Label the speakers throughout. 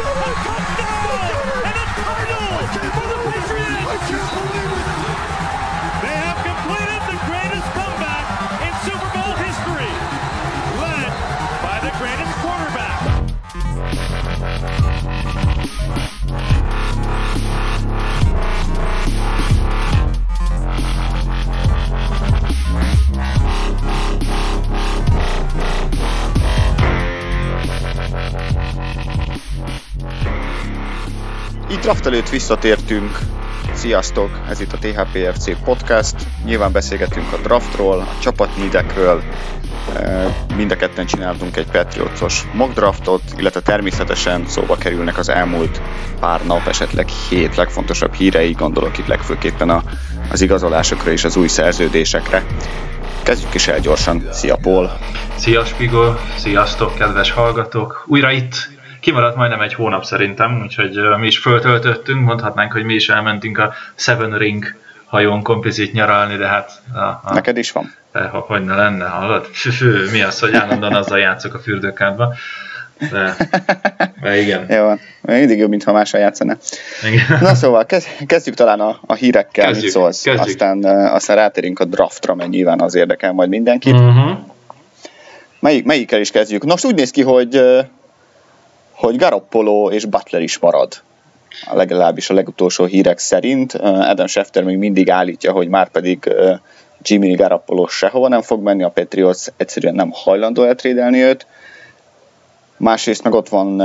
Speaker 1: Oh, my God. Draft előtt visszatértünk. Sziasztok, ez itt a THPFC Podcast. Nyilván beszélgetünk a draftról, a csapatnidekről. Mind a ketten csináltunk egy Patriotsos mock draftot, illetve természetesen szóba kerülnek az elmúlt pár nap, esetleg hét legfontosabb hírei, gondolok itt legfőképpen a, az igazolásokra és az új szerződésekre. Kezdjük is el gyorsan. Szia, Paul!
Speaker 2: Szia, Spigol! Sziasztok, kedves hallgatók! Újra itt kimaradt majdnem egy hónap szerintem, úgyhogy mi is föltöltöttünk, mondhatnánk, hogy mi is elmentünk a Seven Ring hajón komplicit nyaralni, de hát...
Speaker 1: A, a, Neked is van?
Speaker 2: De, ha, hogy ne lenne, hallod? Fü, fü, mi az, hogy állandóan azzal játszok a fürdőkádba. De, de igen.
Speaker 1: Jó, mindig jobb, mintha mással játszana. Igen. Na szóval, kezdjük talán a, a hírekkel, kezdjük, mit szólsz. Kezdjük. Aztán, aztán rátérünk a draftra, mert nyilván az érdekel majd mindenkit. Uh-huh. Melyik, melyikkel is kezdjük? Nos, úgy néz ki, hogy hogy Garoppolo és Butler is marad. Legalábbis a legutolsó hírek szerint. Adam Schefter még mindig állítja, hogy már pedig Jimmy Garoppolo sehova nem fog menni, a Patriots egyszerűen nem hajlandó eltrédelni őt. Másrészt meg ott van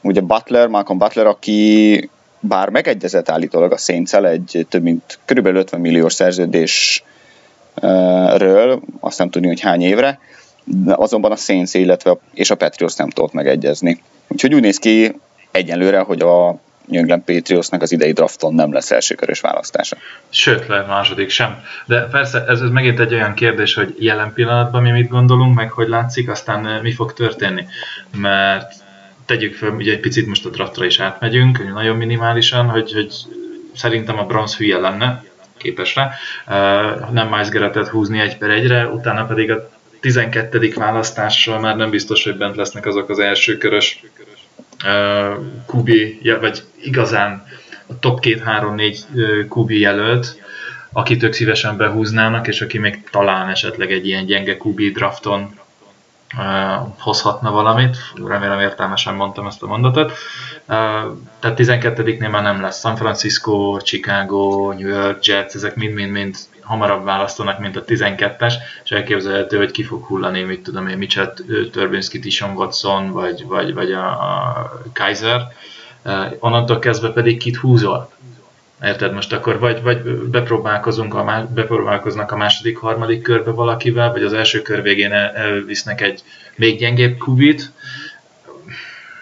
Speaker 1: ugye Butler, Malcolm Butler, aki bár megegyezett állítólag a saints egy több mint körülbelül 50 milliós szerződésről, azt nem tudni, hogy hány évre, azonban a Saints, illetve és a Patriots nem tudott megegyezni. Úgyhogy úgy néz ki egyenlőre, hogy a New England Patriotsnak az idei drafton nem lesz elsőkörös választása.
Speaker 2: Sőt, le második sem. De persze ez, ez megint egy olyan kérdés, hogy jelen pillanatban mi mit gondolunk, meg hogy látszik, aztán mi fog történni. Mert tegyük fel, ugye egy picit most a draftra is átmegyünk, nagyon minimálisan, hogy, hogy szerintem a bronz hülye lenne, képesre, eh, nem Miles húzni egy per egyre, utána pedig a 12. választással már nem biztos, hogy bent lesznek azok az első körös uh, kubi, vagy igazán a top 2-3-4 uh, kubi jelölt, akit ők szívesen behúznának, és aki még talán esetleg egy ilyen gyenge kubi drafton uh, hozhatna valamit. Remélem értelmesen mondtam ezt a mondatot. Uh, tehát 12-nél már nem lesz. San Francisco, Chicago, New York Jets, ezek mind-mind-mind hamarabb választanak, mint a 12-es, és elképzelhető, hogy ki fog hullani, mit tudom én, Mitchell Turbinski, Tishon Watson, vagy, vagy, vagy a, a Kaiser. Onnantól kezdve pedig kit húzol. Érted? Most akkor vagy, vagy bepróbálkozunk a, más, bepróbálkoznak a második, harmadik körbe valakivel, vagy az első kör végén el, elvisznek egy még gyengébb kubit,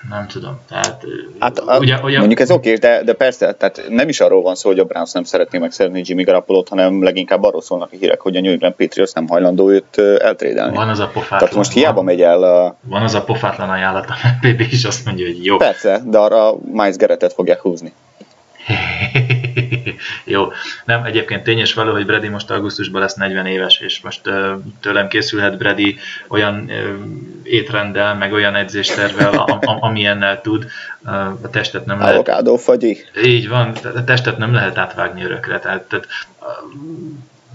Speaker 2: nem tudom. Tehát,
Speaker 1: hát, ugye, ugye, mondjuk ez oké, de, de persze, tehát nem is arról van szó, hogy a Browns nem szeretné megszerni Jimmy Garoppolo-t, hanem leginkább arról szólnak a hírek, hogy a New England Patriots nem hajlandó őt eltrédelni.
Speaker 2: Van az a pofátlan.
Speaker 1: Tehát most hiába van, megy el... A...
Speaker 2: Van az a pofátlan ajánlat, a PB is azt mondja, hogy jó.
Speaker 1: Persze, de arra Miles Garrettet fogják húzni.
Speaker 2: Jó, nem, egyébként tényes való, hogy Brady most augusztusban lesz 40 éves, és most uh, tőlem készülhet Brady olyan uh, étrenddel, meg olyan edzéstervel, am, am, amilyennel tud. Uh, a testet nem lehet...
Speaker 1: Avokádó fagyi.
Speaker 2: Így van, a testet nem lehet átvágni örökre. Tehát, tehát uh,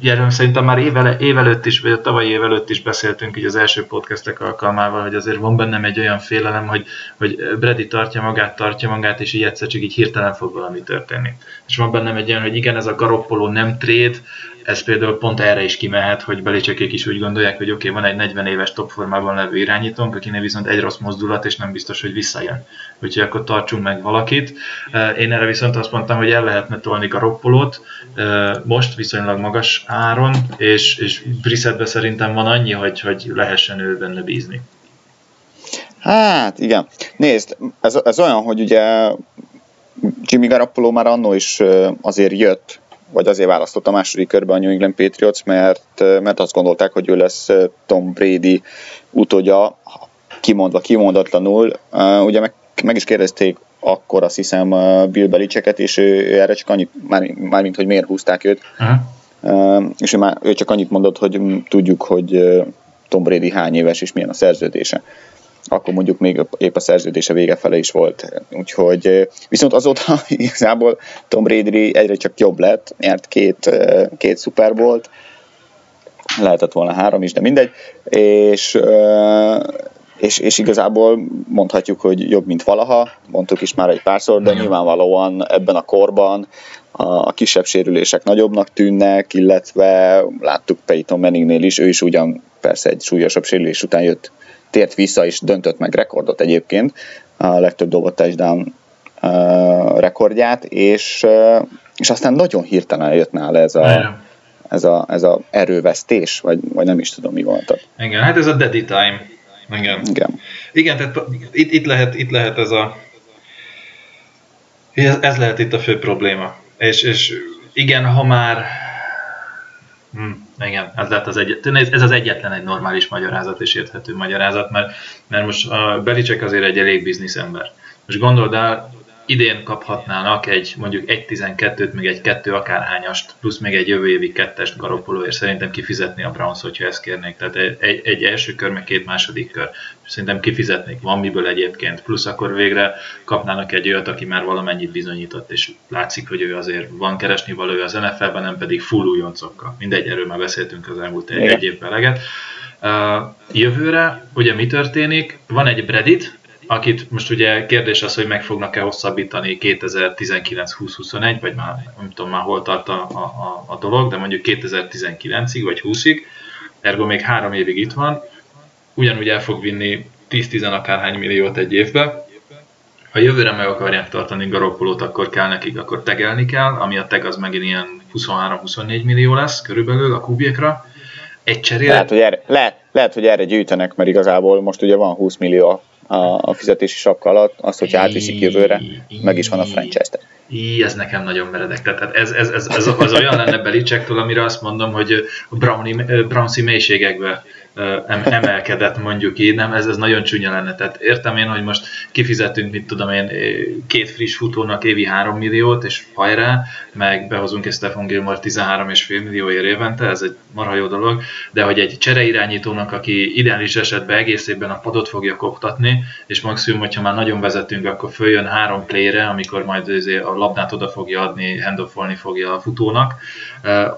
Speaker 2: erről szerintem már éve, évelőtt is, vagy a tavalyi évelőtt is beszéltünk így az első podcastek alkalmával, hogy azért van bennem egy olyan félelem, hogy, hogy Brady tartja magát, tartja magát, és így egyszer csak így hirtelen fog valami történni. És van bennem egy olyan, hogy igen, ez a Garoppolo nem trade, ez például pont erre is kimehet, hogy belicsekék is úgy gondolják, hogy oké, okay, van egy 40 éves top formában levő irányítónk, akinek viszont egy rossz mozdulat, és nem biztos, hogy visszajön. Úgyhogy akkor tartsunk meg valakit. Én erre viszont azt mondtam, hogy el lehetne tolni Garoppolót, most viszonylag magas áron, és, és Brissettbe szerintem van annyi, hogy, hogy lehessen ő benne bízni.
Speaker 1: Hát igen. Nézd, ez, ez olyan, hogy ugye Jimmy Garoppolo már annó is azért jött vagy azért választott a második körbe a New England Patriots, mert, mert azt gondolták, hogy ő lesz Tom Brady utódja, kimondva, kimondatlanul. Ugye meg, meg is kérdezték akkor azt hiszem Bill Belichicket, és ő, ő erre csak annyit, már, már mint hogy miért húzták őt, uh-huh. és ő, már, ő csak annyit mondott, hogy tudjuk, hogy Tom Brady hány éves és milyen a szerződése. Akkor mondjuk még épp a szerződése vége fele is volt. Úgyhogy viszont azóta igazából Tom Brady egyre csak jobb lett, nyert két, két Super Bowl-t, lehetett volna három is, de mindegy, és, és, és igazából mondhatjuk, hogy jobb, mint valaha, mondtuk is már egy párszor, de nyilvánvalóan ebben a korban a, a kisebb sérülések nagyobbnak tűnnek, illetve láttuk Peyton Manningnél is, ő is ugyan persze egy súlyosabb sérülés után jött, tért vissza és döntött meg rekordot egyébként, a legtöbb dobott touchdown rekordját, és, és aztán nagyon hirtelen jött nála ez a, ez a, ez a erővesztés, vagy, vagy nem is tudom mi volt.
Speaker 2: Igen, hát ez a daddy time. Igen. Igen. Igen, tehát itt, itt, lehet, itt lehet ez a ez, ez lehet itt a fő probléma. És, és igen, ha már hm, igen, ez, lehet az egy, ez az egyetlen egy normális magyarázat és érthető magyarázat, mert, mert most a Belicek azért egy elég bizniszember. Most gondold el, idén kaphatnának egy mondjuk 1.12-t, még egy 2 akárhányast, plusz még egy jövő évi kettest garopolóért szerintem kifizetni a Browns, hogyha ezt kérnék. Tehát egy, egy első kör, meg két második kör. Szerintem kifizetnék, van miből egyébként. Plusz akkor végre kapnának egy olyat, aki már valamennyit bizonyított, és látszik, hogy ő azért van keresni valója az NFL-ben, nem pedig full újoncokkal. Mindegy, erről már beszéltünk az elmúlt egy, egy évben eleget. Uh, jövőre ugye mi történik? Van egy Reddit, akit most ugye kérdés az, hogy meg fognak-e hosszabbítani 2019-2021, vagy már nem tudom már hol tart a, a, a dolog, de mondjuk 2019-ig vagy 20-ig, ergo még három évig itt van, ugyanúgy el fog vinni 10-10 akárhány milliót egy évbe, ha jövőre meg akarják tartani Garoppolót, akkor kell nekik, akkor tegelni kell, ami a teg az megint ilyen 23-24 millió lesz körülbelül a kubékra. Egy cserére...
Speaker 1: Lehet, hogy erre, lehet, lehet, hogy erre gyűjtenek, mert igazából most ugye van 20 millió a, a fizetési sapka alatt, azt, hogyha átviszik jövőre, meg is van a franchise
Speaker 2: Így, ez nekem nagyon meredek. Tehát ez, ez, ez, ez, az olyan lenne Belicsektől, amire azt mondom, hogy a Browni, mélységekbe emelkedett, mondjuk így, nem, ez, ez nagyon csúnya lenne. Tehát értem én, hogy most kifizetünk, mit tudom én, két friss futónak évi 3 milliót, és hajrá, meg behozunk egy Stefan Gilmore 13,5 millióért évente, ez egy marha jó dolog, de hogy egy csereirányítónak, aki ideális esetben egész a padot fogja koptatni, és maximum, hogyha már nagyon vezetünk, akkor följön három playre, amikor majd a labdát oda fogja adni, handoffolni fogja a futónak,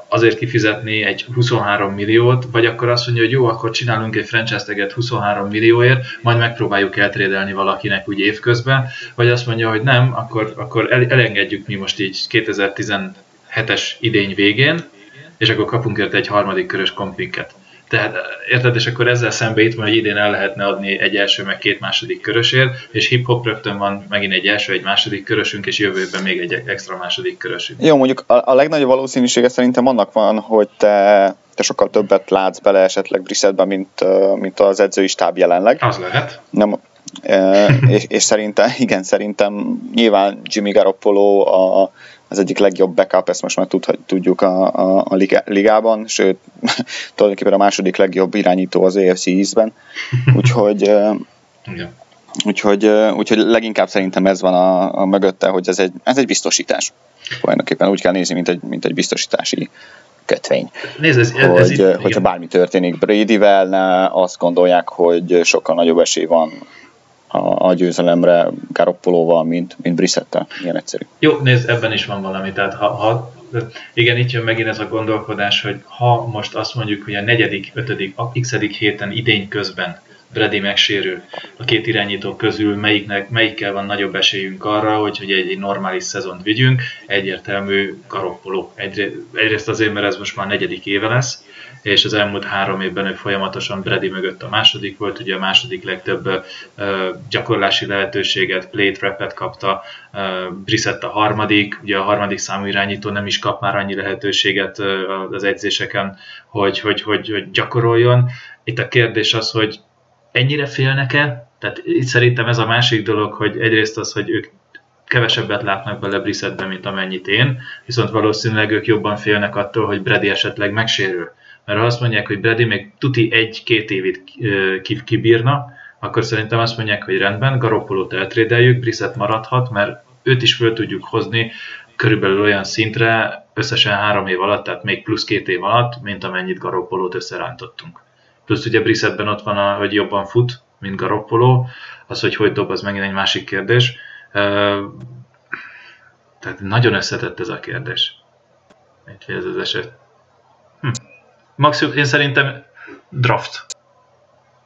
Speaker 2: azért kifizetni egy 23 milliót, vagy akkor azt mondja, hogy jó, akkor csinálunk egy franchise teget 23 millióért, majd megpróbáljuk eltrédelni valakinek úgy évközben, vagy azt mondja, hogy nem, akkor, akkor elengedjük mi most így 2017-es idény végén, és akkor kapunk érte egy harmadik körös kompinket. Tehát érted, és akkor ezzel szembe itt van, hogy idén el lehetne adni egy első, meg két második körösért, és hip-hop rögtön van megint egy első, egy második körösünk, és jövőben még egy extra második körösünk.
Speaker 1: Jó, mondjuk a, a legnagyobb valószínűsége szerintem annak van, hogy te, te sokkal többet látsz bele esetleg Brissettben, mint, mint az edzői stáb jelenleg.
Speaker 2: Az lehet.
Speaker 1: Nem, és, és szerintem, igen, szerintem nyilván Jimmy Garoppolo a, az egyik legjobb backup, ezt most már tudjuk a, a, a ligában, sőt, tulajdonképpen a második legjobb irányító az AFC East-ben, úgyhogy, Igen. úgyhogy, úgyhogy leginkább szerintem ez van a, a mögötte, hogy ez egy, ez egy biztosítás. Tulajdonképpen úgy kell nézni, mint egy, mint egy biztosítási kötvény.
Speaker 2: Nézd, ez,
Speaker 1: ez, hogy, ez itt, hogyha igen. bármi történik Brady-vel, azt gondolják, hogy sokkal nagyobb esély van a, a győzelemre Garoppolóval, mint, mint Brissettel. Ilyen egyszerű.
Speaker 2: Jó, nézd, ebben is van valami. Tehát ha, ha igen, itt jön megint ez a gondolkodás, hogy ha most azt mondjuk, hogy a negyedik, ötödik, a x héten idény közben Brady megsérül a két irányító közül, melyiknek, melyikkel van nagyobb esélyünk arra, hogy, hogy egy, egy normális szezont vigyünk, egyértelmű karoppoló. egyrészt azért, mert ez most már negyedik éve lesz, és az elmúlt három évben ő folyamatosan Brady mögött a második volt, ugye a második legtöbb uh, gyakorlási lehetőséget, play trapet kapta, uh, Brissett a harmadik, ugye a harmadik számú irányító nem is kap már annyi lehetőséget uh, az edzéseken, hogy, hogy, hogy, hogy gyakoroljon. Itt a kérdés az, hogy ennyire félnek-e? Tehát itt szerintem ez a másik dolog, hogy egyrészt az, hogy ők kevesebbet látnak bele Brissettben, mint amennyit én, viszont valószínűleg ők jobban félnek attól, hogy Brady esetleg megsérül. Mert ha azt mondják, hogy Brady még tuti egy-két évit kibírna, akkor szerintem azt mondják, hogy rendben, Garoppolót eltrédeljük, Brissett maradhat, mert őt is föl tudjuk hozni körülbelül olyan szintre, összesen három év alatt, tehát még plusz két év alatt, mint amennyit Garoppolót összerántottunk. Plusz ugye Brissettben ott van, a, hogy jobban fut, mint Garoppolo. Az, hogy hogy dob, az megint egy másik kérdés. Tehát nagyon összetett ez a kérdés. Úgyhogy ez az eset. Hm. Maximum, én szerintem draft.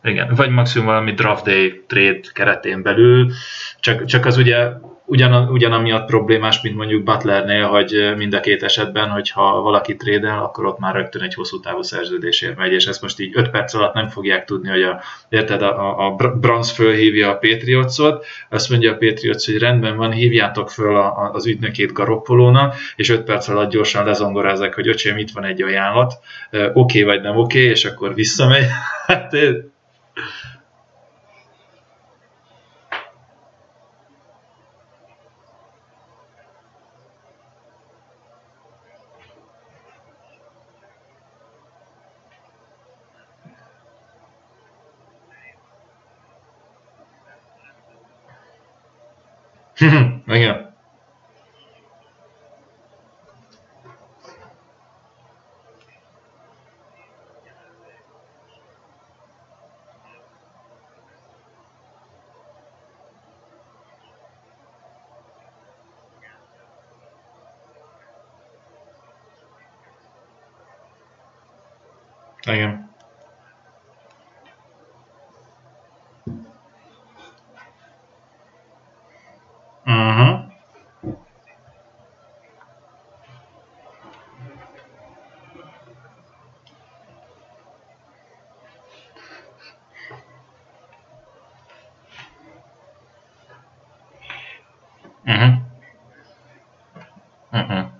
Speaker 2: Igen, vagy maximum valami draft day trade keretén belül, csak, csak az ugye ugyan, ugyanamiatt problémás, mint mondjuk Butlernél, hogy mind a két esetben, hogyha valaki trédel, akkor ott már rögtön egy hosszú távú szerződésért megy, és ezt most így 5 perc alatt nem fogják tudni, hogy a, érted, a, a Browns fölhívja a Patriotsot, azt mondja a Patriots, hogy rendben van, hívjátok föl a, a, az ügynökét Garoppolónak, és 5 perc alatt gyorsan lezongorázzák, hogy öcsém, itt van egy ajánlat, oké okay, vagy nem oké, okay, és akkor visszamegy. Hát Igen. Igen. Uh-huh. Mm-hmm. Mm-hmm.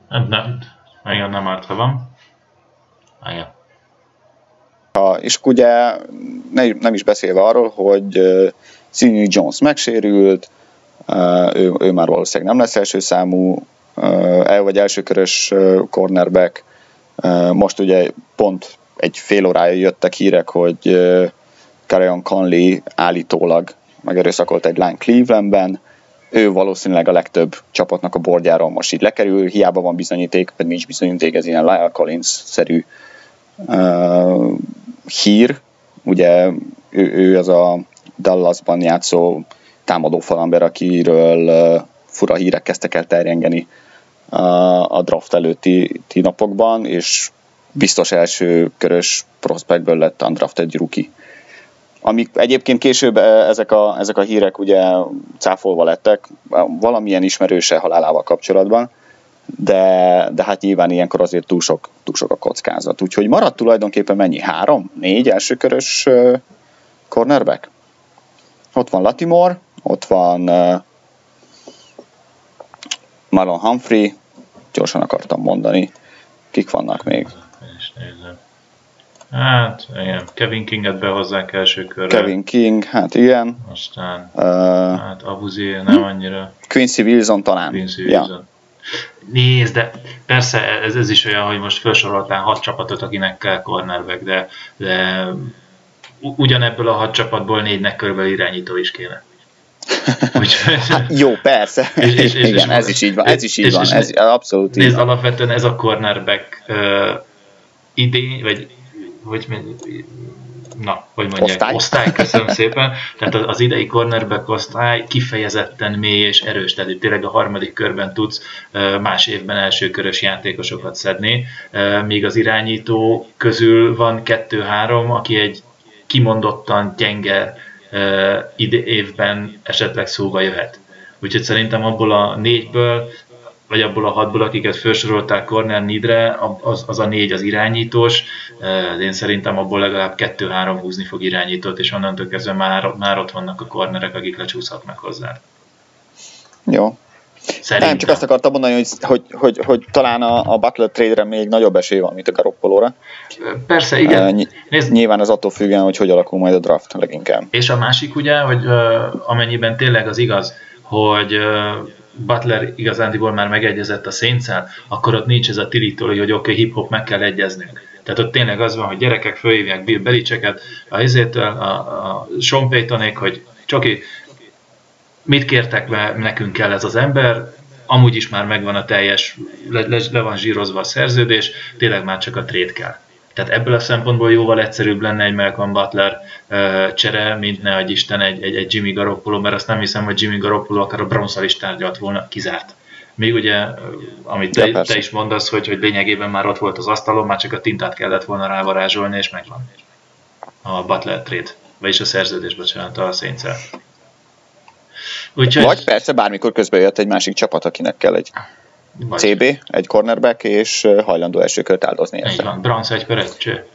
Speaker 2: Hát nem, igen, nem árt, van. Igen.
Speaker 1: Ha, és ugye ne, nem is beszélve arról, hogy uh, Sidney Jones megsérült, uh, ő, ő már valószínűleg nem lesz első számú, uh, el vagy elsőkörös uh, cornerback. Uh, most ugye pont egy fél órája jöttek hírek, hogy uh, Carrion Conley állítólag megerőszakolt egy lány Clevelandben, ő valószínűleg a legtöbb csapatnak a bordjáról most így lekerül, hiába van bizonyíték, pedig nincs bizonyíték, ez ilyen Lyle Collins-szerű uh, hír, ugye ő, ő az a Dallasban játszó támadó falamber, akiről uh, fura hírek kezdtek el terjengeni uh, a draft előtti napokban, és biztos első körös prospectből lett undrafted rookie amik egyébként később eh, ezek a, ezek a hírek ugye cáfolva lettek, valamilyen ismerőse halálával kapcsolatban, de, de hát nyilván ilyenkor azért túl sok, túl sok a kockázat. Úgyhogy maradt tulajdonképpen mennyi? Három? Négy elsőkörös uh, cornerback? Ott van Latimore, ott van uh, Marlon Humphrey, gyorsan akartam mondani, kik vannak még? És nézem.
Speaker 2: Hát, igen, Kevin Kinget behozzák első körre.
Speaker 1: Kevin King, hát igen.
Speaker 2: Aztán, uh, hát Abuzi nem annyira.
Speaker 1: Quincy Wilson talán. Quincy Wilson. Ja.
Speaker 2: Nézd, de persze ez, ez is olyan, hogy most felsoroltál hat csapatot, akinek kell cornerback, de, de ugyanebből a hat csapatból négynek körülbelül irányító is kéne.
Speaker 1: hát, jó, persze. És, és, és, Igen, és, ez is így van. Ez is így és, van. És, ez abszolút
Speaker 2: nézd, így van. alapvetően ez a cornerback uh, idén, vagy hogy na, hogy mondják, osztály, osztály köszönöm szépen. Tehát az idei cornerback osztály kifejezetten mély és erős, tehát tényleg a harmadik körben tudsz más évben elsőkörös játékosokat szedni, míg az irányító közül van kettő-három, aki egy kimondottan gyenge évben esetleg szóba jöhet. Úgyhogy szerintem abból a négyből vagy abból a hatból, akiket felsorolták Corner Nidre, az, az a négy az irányítós, én szerintem abból legalább kettő-három húzni fog irányítót, és onnantól kezdve már, már ott vannak a cornerek, akik lecsúszhatnak hozzá.
Speaker 1: Jó. Szerintem. Nem, csak azt akartam mondani, hogy, hogy, hogy, hogy talán a, a Butler trade-re még nagyobb esély van, mint a Garoppolóra.
Speaker 2: Persze, igen. Uh,
Speaker 1: Nézd. Nyilván az attól függően, hogy hogy alakul majd a draft leginkább.
Speaker 2: És a másik ugye, hogy uh, amennyiben tényleg az igaz, hogy uh, Butler igazándiból már megegyezett a szénccel, akkor ott nincs ez a tilítól, hogy oké, okay, hip-hop meg kell egyeznünk. Tehát ott tényleg az van, hogy gyerekek fölhívják Bill Belicheket, a izétől, a, a Sean Paytonék, hogy Csoki, mit kértek, mert nekünk kell ez az ember, amúgy is már megvan a teljes, le, le, van zsírozva a szerződés, tényleg már csak a trade kell. Tehát ebből a szempontból jóval egyszerűbb lenne egy Malcolm Butler uh, csere, mint ne egy Isten egy, egy, egy Jimmy Garoppolo, mert azt nem hiszem, hogy Jimmy Garoppolo akár a browns is tárgyalt volna, kizárt. Még ugye, amit te, ja, te is mondasz, hogy, hogy lényegében már ott volt az asztalon, már csak a tintát kellett volna rávarázsolni, és megvan a Butler trade, vagyis a szerződés, bocsánat, a saints
Speaker 1: Úgyhogy... Vagy persze bármikor közben jött egy másik csapat, akinek kell egy vagy. CB, egy cornerback, és hajlandó első kört áldozni.
Speaker 2: Így van, Browns egy per egy cső.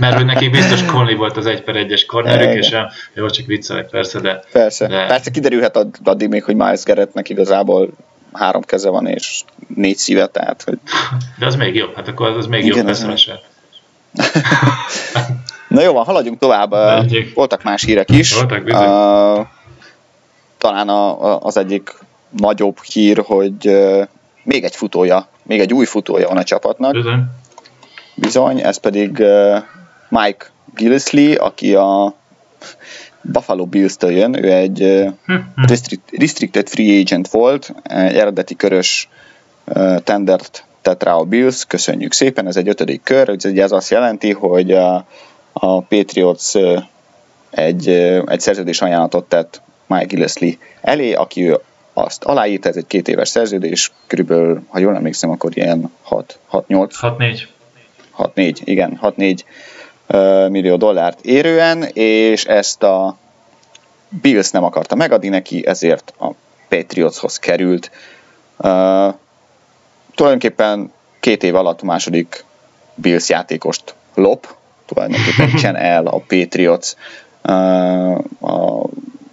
Speaker 2: Mert hogy nekik biztos Conley volt az egy per egyes cornerük, és a, jó, csak viccelek persze, de...
Speaker 1: Persze, de... persze kiderülhet addig még, hogy Miles Garrettnek igazából három keze van, és négy szíve, tehát... Hogy...
Speaker 2: De az még jobb, hát akkor az még Igen, jobb lesz
Speaker 1: Na jó van, haladjunk tovább. Menjük. Voltak más hírek is.
Speaker 2: Voltak bizony. Uh,
Speaker 1: talán a, a, az egyik nagyobb hír, hogy uh, még egy futója, még egy új futója van a csapatnak.
Speaker 2: Bizony.
Speaker 1: Bizony, ez pedig Mike Gillisley, aki a Buffalo Bills-től jön, ő egy uh, restricted free agent volt, egy eredeti körös tendert tett rá a Bills, köszönjük szépen, ez egy ötödik kör, ugye ez azt jelenti, hogy a, a Patriots egy, egy szerződés ajánlatot tett Mike Gillespie elé, aki ő azt aláírta, ez egy két éves szerződés, körülbelül, ha jól emlékszem, akkor ilyen 6-8.
Speaker 2: 6-4.
Speaker 1: 6-4, igen, 6-4 uh, millió dollárt érően, és ezt a Bills nem akarta megadni neki, ezért a Patriotshoz került. Uh, tulajdonképpen két év alatt a második Bills játékost lop, tulajdonképpen csen el a Patriots uh, a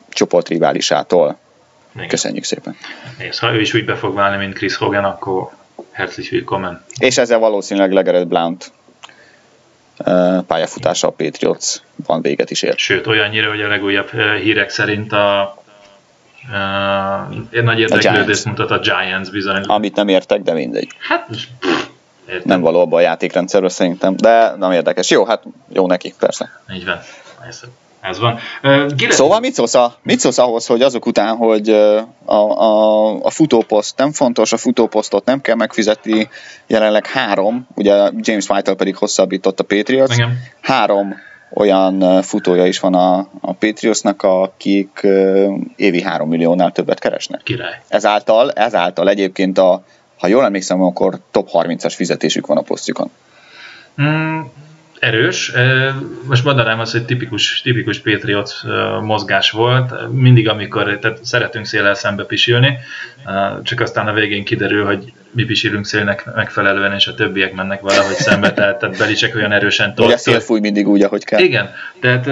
Speaker 1: csoportriválisától. Igen. Köszönjük szépen.
Speaker 2: És ha ő is úgy be fog válni, mint Chris Hogan, akkor herzlich willkommen.
Speaker 1: És ezzel valószínűleg Legered Blount pályafutása a Patriots van véget is ért.
Speaker 2: Sőt, olyannyira, hogy a legújabb hírek szerint a uh, nagy érdeklődést mutat a Giants bizony.
Speaker 1: Amit nem értek, de mindegy.
Speaker 2: Hát,
Speaker 1: Értem. Nem való abban a játékrendszerről szerintem, de nem érdekes. Jó, hát jó neki, persze.
Speaker 2: Így van. Persze. Ez van.
Speaker 1: Gilles... Szóval mit szólsz, a, mit szólsz ahhoz, hogy azok után, hogy a, a, a futóposzt nem fontos, a futóposztot nem kell megfizetni, jelenleg három, ugye James White pedig hosszabbított a Patriots, Igen. három olyan futója is van a, a Patriotsnak, akik évi három milliónál többet keresnek.
Speaker 2: Király.
Speaker 1: Ezáltal, ezáltal egyébként a, ha jól emlékszem, akkor top 30-as fizetésük van a posztjukon.
Speaker 2: Mm, erős. Most mondanám azt, hogy tipikus, tipikus Patriot mozgás volt. Mindig, amikor tehát szeretünk széllel szembe pisilni, csak aztán a végén kiderül, hogy mi pisilünk szélnek megfelelően, és a többiek mennek valahogy szembe, tehát, tehát Belicek olyan erősen
Speaker 1: tolt. a szél fúj mindig úgy, ahogy kell.
Speaker 2: Igen, tehát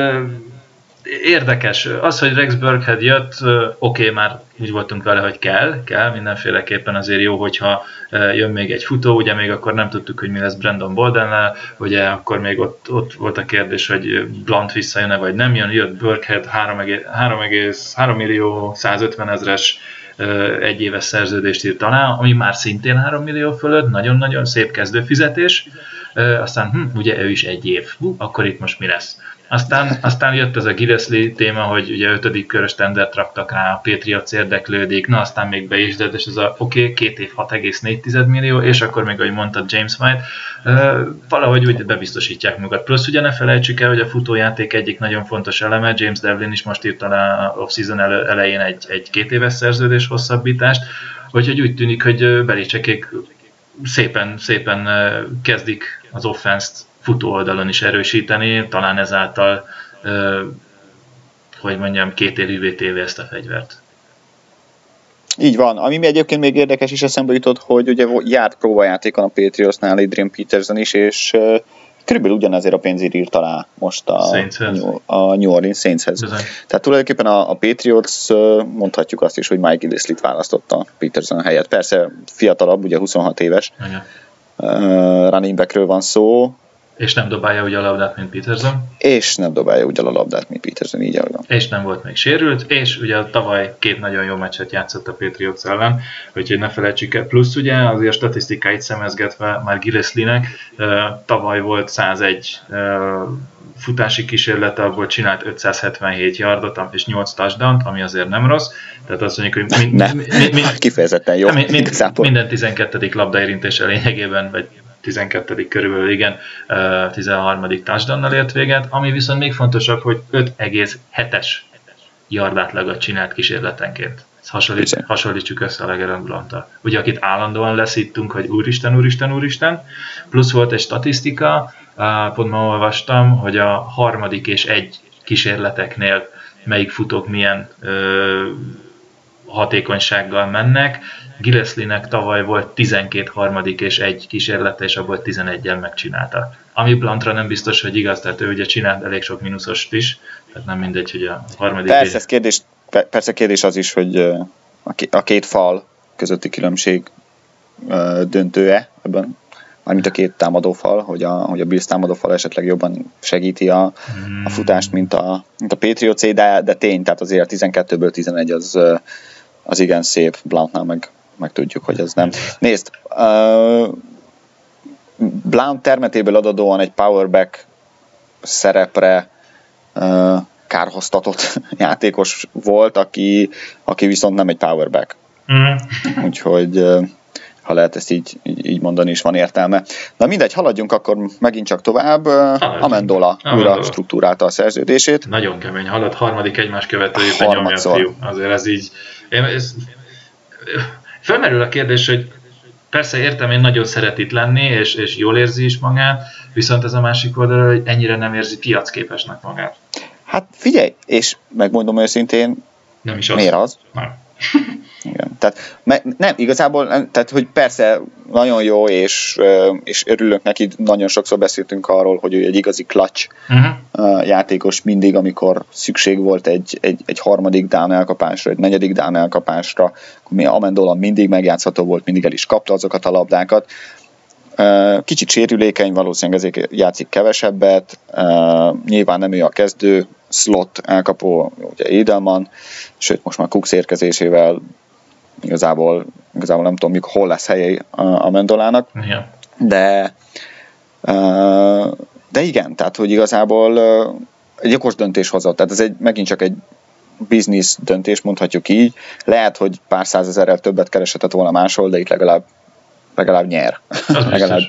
Speaker 2: érdekes. Az, hogy Rex Burkhead jött, oké, okay, már úgy voltunk vele, hogy kell, kell, mindenféleképpen azért jó, hogyha jön még egy futó, ugye még akkor nem tudtuk, hogy mi lesz Brandon Boldennel, ugye akkor még ott, ott volt a kérdés, hogy Blunt visszajön-e, vagy nem jön, jött Burkhead 3, millió 150 ezres egy éves szerződést írt alá, ami már szintén 3 millió fölött, nagyon-nagyon szép kezdőfizetés, aztán hm, ugye ő is egy év, akkor itt most mi lesz? Aztán, aztán jött ez a Gillespie téma, hogy ugye ötödik körös tendert raktak rá, a Patriots érdeklődik, na aztán még be is, de és ez a oké, okay, két év 6,4 millió, és akkor még, ahogy mondta James White, uh, valahogy úgy bebiztosítják magukat. Plusz ugye ne felejtsük el, hogy a futójáték egyik nagyon fontos eleme, James Devlin is most írta le a off-season elején egy, egy két éves szerződés hosszabbítást, úgyhogy úgy tűnik, hogy Belicsekék szépen, szépen kezdik az offense-t futó oldalon is erősíteni, talán ezáltal, hogy mondjam, két élővé téve ezt a fegyvert.
Speaker 1: Így van. Ami mi egyébként még érdekes is eszembe jutott, hogy ugye járt próbajátékon a Patriotsnál Adrian Peterson is, és körülbelül ugyanezért a pénzért írt alá most a, a New Orleans Saintshez. Tehát tulajdonképpen a, a Patriots mondhatjuk azt is, hogy Mike Gillislit választotta Peterson helyett. Persze fiatalabb, ugye 26 éves. Uh, running backről van szó,
Speaker 2: És nem dobálja úgy a labdát, mint Peterson.
Speaker 1: És nem dobálja úgy a labdát, mint Peterson, így van.
Speaker 2: És nem volt még sérült, és ugye tavaly két nagyon jó meccset játszott a Patriots ellen, úgyhogy ne felejtsük el. Plusz ugye azért statisztikáit szemezgetve már Gillespie-nek tavaly volt 101 futási kísérlete, abból csinált 577 yardot és 8 touchdown ami azért nem rossz. Tehát azt mondjuk, hogy mind,
Speaker 1: ne, mind, mind, kifejezetten jó. Mind,
Speaker 2: mind, minden 12. labdaérintése lényegében, vagy 12. körülbelül, igen, 13. touchdownnal ért véget, ami viszont még fontosabb, hogy 5,7-es yardátlagot csinált kísérletenként. Ezt hasonlít, hasonlítsuk össze a Blanta. Ugye, akit állandóan leszítünk, hogy úristen, úristen, úristen, plusz volt egy statisztika, pont ma olvastam, hogy a harmadik és egy kísérleteknél melyik futók milyen ö, hatékonysággal mennek. Gillespie-nek tavaly volt 12 harmadik és egy kísérlete, és abból 11-en megcsinálta. Ami Plantra nem biztos, hogy igaz, tehát ő ugye csinált elég sok mínuszost is, tehát nem mindegy, hogy a harmadik...
Speaker 1: Persze, ez kérdés, persze kérdés az is, hogy a két fal közötti különbség döntő-e ebben mármint a két támadófal, hogy a, hogy a Bills támadófal esetleg jobban segíti a, a futást, mint a, mint a Patriots, de, de tény, tehát azért a 12-ből 11 az, az igen szép, Blountnál meg, meg tudjuk, hogy ez nem. Nézd, uh, Blount termetéből adódóan egy powerback szerepre uh, kárhoztatott játékos volt, aki, aki viszont nem egy powerback. Mm. Úgyhogy uh, ha lehet ezt így, így, így mondani, is van értelme. Na mindegy, haladjunk akkor megint csak tovább. Haladjunk. Amendola újra struktúrálta a szerződését.
Speaker 2: Nagyon kemény, halad, harmadik egymás követő évben nyomja a fiú. Azért ez így... Én, ez, felmerül a kérdés, hogy persze értem, én nagyon szeret itt lenni, és, és jól érzi is magát, viszont ez a másik oldal, hogy ennyire nem érzi piacképesnek magát.
Speaker 1: Hát figyelj, és megmondom őszintén,
Speaker 2: nem is az.
Speaker 1: miért az? Nem. Igen. Tehát nem, igazából, tehát hogy persze nagyon jó, és, és örülök neki, nagyon sokszor beszéltünk arról, hogy ő egy igazi clutch uh-huh. játékos mindig, amikor szükség volt egy, egy, egy harmadik down elkapásra, egy negyedik down elkapásra, akkor Amendola mindig megjátszható volt, mindig el is kapta azokat a labdákat. Kicsit sérülékeny, valószínűleg ezért játszik kevesebbet, nyilván nem ő a kezdő, slot elkapó, ugye Edelman, sőt most már Cooks érkezésével igazából, igazából nem tudom, mikor, hol lesz helye a Mendolának,
Speaker 2: yeah.
Speaker 1: de de igen, tehát hogy igazából egy okos döntés hozott, tehát ez egy, megint csak egy biznisz döntés, mondhatjuk így. Lehet, hogy pár százezerrel többet keresetett volna máshol, de itt legalább, legalább nyer. legalább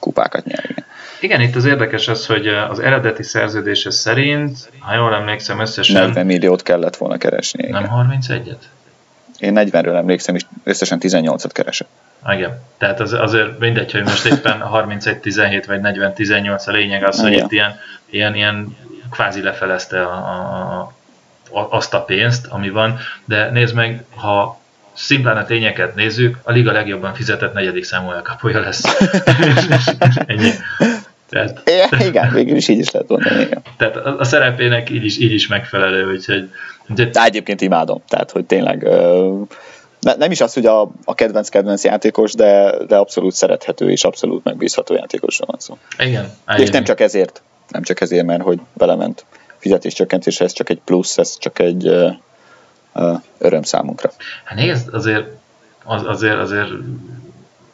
Speaker 1: kupákat nyer. Igen.
Speaker 2: Igen, itt az érdekes az, hogy az eredeti szerződése szerint, ha jól emlékszem, összesen...
Speaker 1: 40 milliót kellett volna keresni.
Speaker 2: Igen. Nem 31-et?
Speaker 1: Én 40-ről emlékszem, és összesen 18-at keresett.
Speaker 2: Igen, tehát az, azért mindegy, hogy most éppen 31-17 vagy 40-18 a lényeg az, hogy Igen. itt ilyen, ilyen, ilyen kvázi lefelezte a, a, a, azt a pénzt, ami van, de nézd meg, ha szimplán a tényeket nézzük, a liga legjobban fizetett negyedik számú elkapója lesz. Ennyi.
Speaker 1: Tehát, é, igen, végül is így is lehet mondani. Igen.
Speaker 2: Tehát a, a szerepének így is, így is megfelelő, úgyhogy...
Speaker 1: De egyébként imádom, tehát hogy tényleg ne, nem is az, hogy a, a kedvenc-kedvenc játékos, de, de abszolút szerethető és abszolút megbízható játékosról van szó.
Speaker 2: Igen.
Speaker 1: És nem csak ezért, nem csak ezért, mert hogy belement fizetéscsökkentésre, ez csak egy plusz, ez csak egy uh, uh, öröm számunkra.
Speaker 2: Hát nézd, azért, az, azért, azért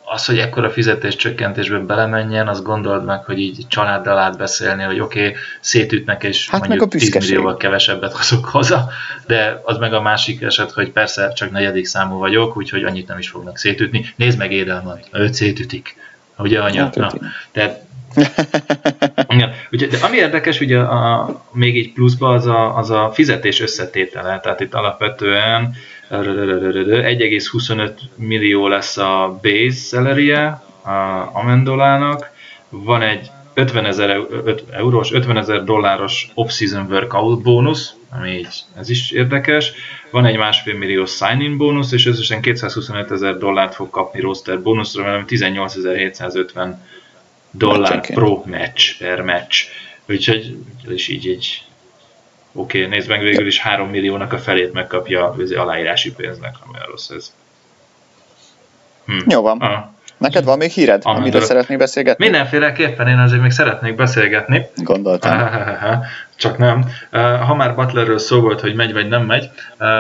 Speaker 2: az, hogy ekkora fizetés csökkentésbe belemenjen, az gondold meg, hogy így családdal átbeszélni, hogy oké, okay, szétütnek, és hát mondjuk 10 millióval kevesebbet hozok haza, de az meg a másik eset, hogy persze csak negyedik számú vagyok, úgyhogy annyit nem is fognak szétütni. Nézd meg Édelman, őt szétütik. Ugye anya? Hát, Na, tehát ja, ugye, de ami érdekes, ugye a, még egy pluszba az a, az a fizetés összetétele, tehát itt alapvetően 1,25 millió lesz a base salary a Amendolának, van egy 50 ezer eurós, 50 ezer dolláros off-season workout bónusz, ami így, ez is érdekes, van egy másfél millió sign-in bónusz, és összesen 225 ezer dollárt fog kapni roster bónuszra, mert 18.750 dollár pro match per match. Úgyhogy is így egy Oké, okay, nézd meg végül is 3 milliónak a felét megkapja az aláírási pénznek, ha olyan rossz ez.
Speaker 1: Hm. Jó van. Ah. Neked van még híred, amiről szeretnék beszélgetni?
Speaker 2: Mindenféleképpen én azért még szeretnék beszélgetni.
Speaker 1: Gondoltam.
Speaker 2: Csak nem. Ha már Butlerről szó volt, hogy megy vagy nem megy,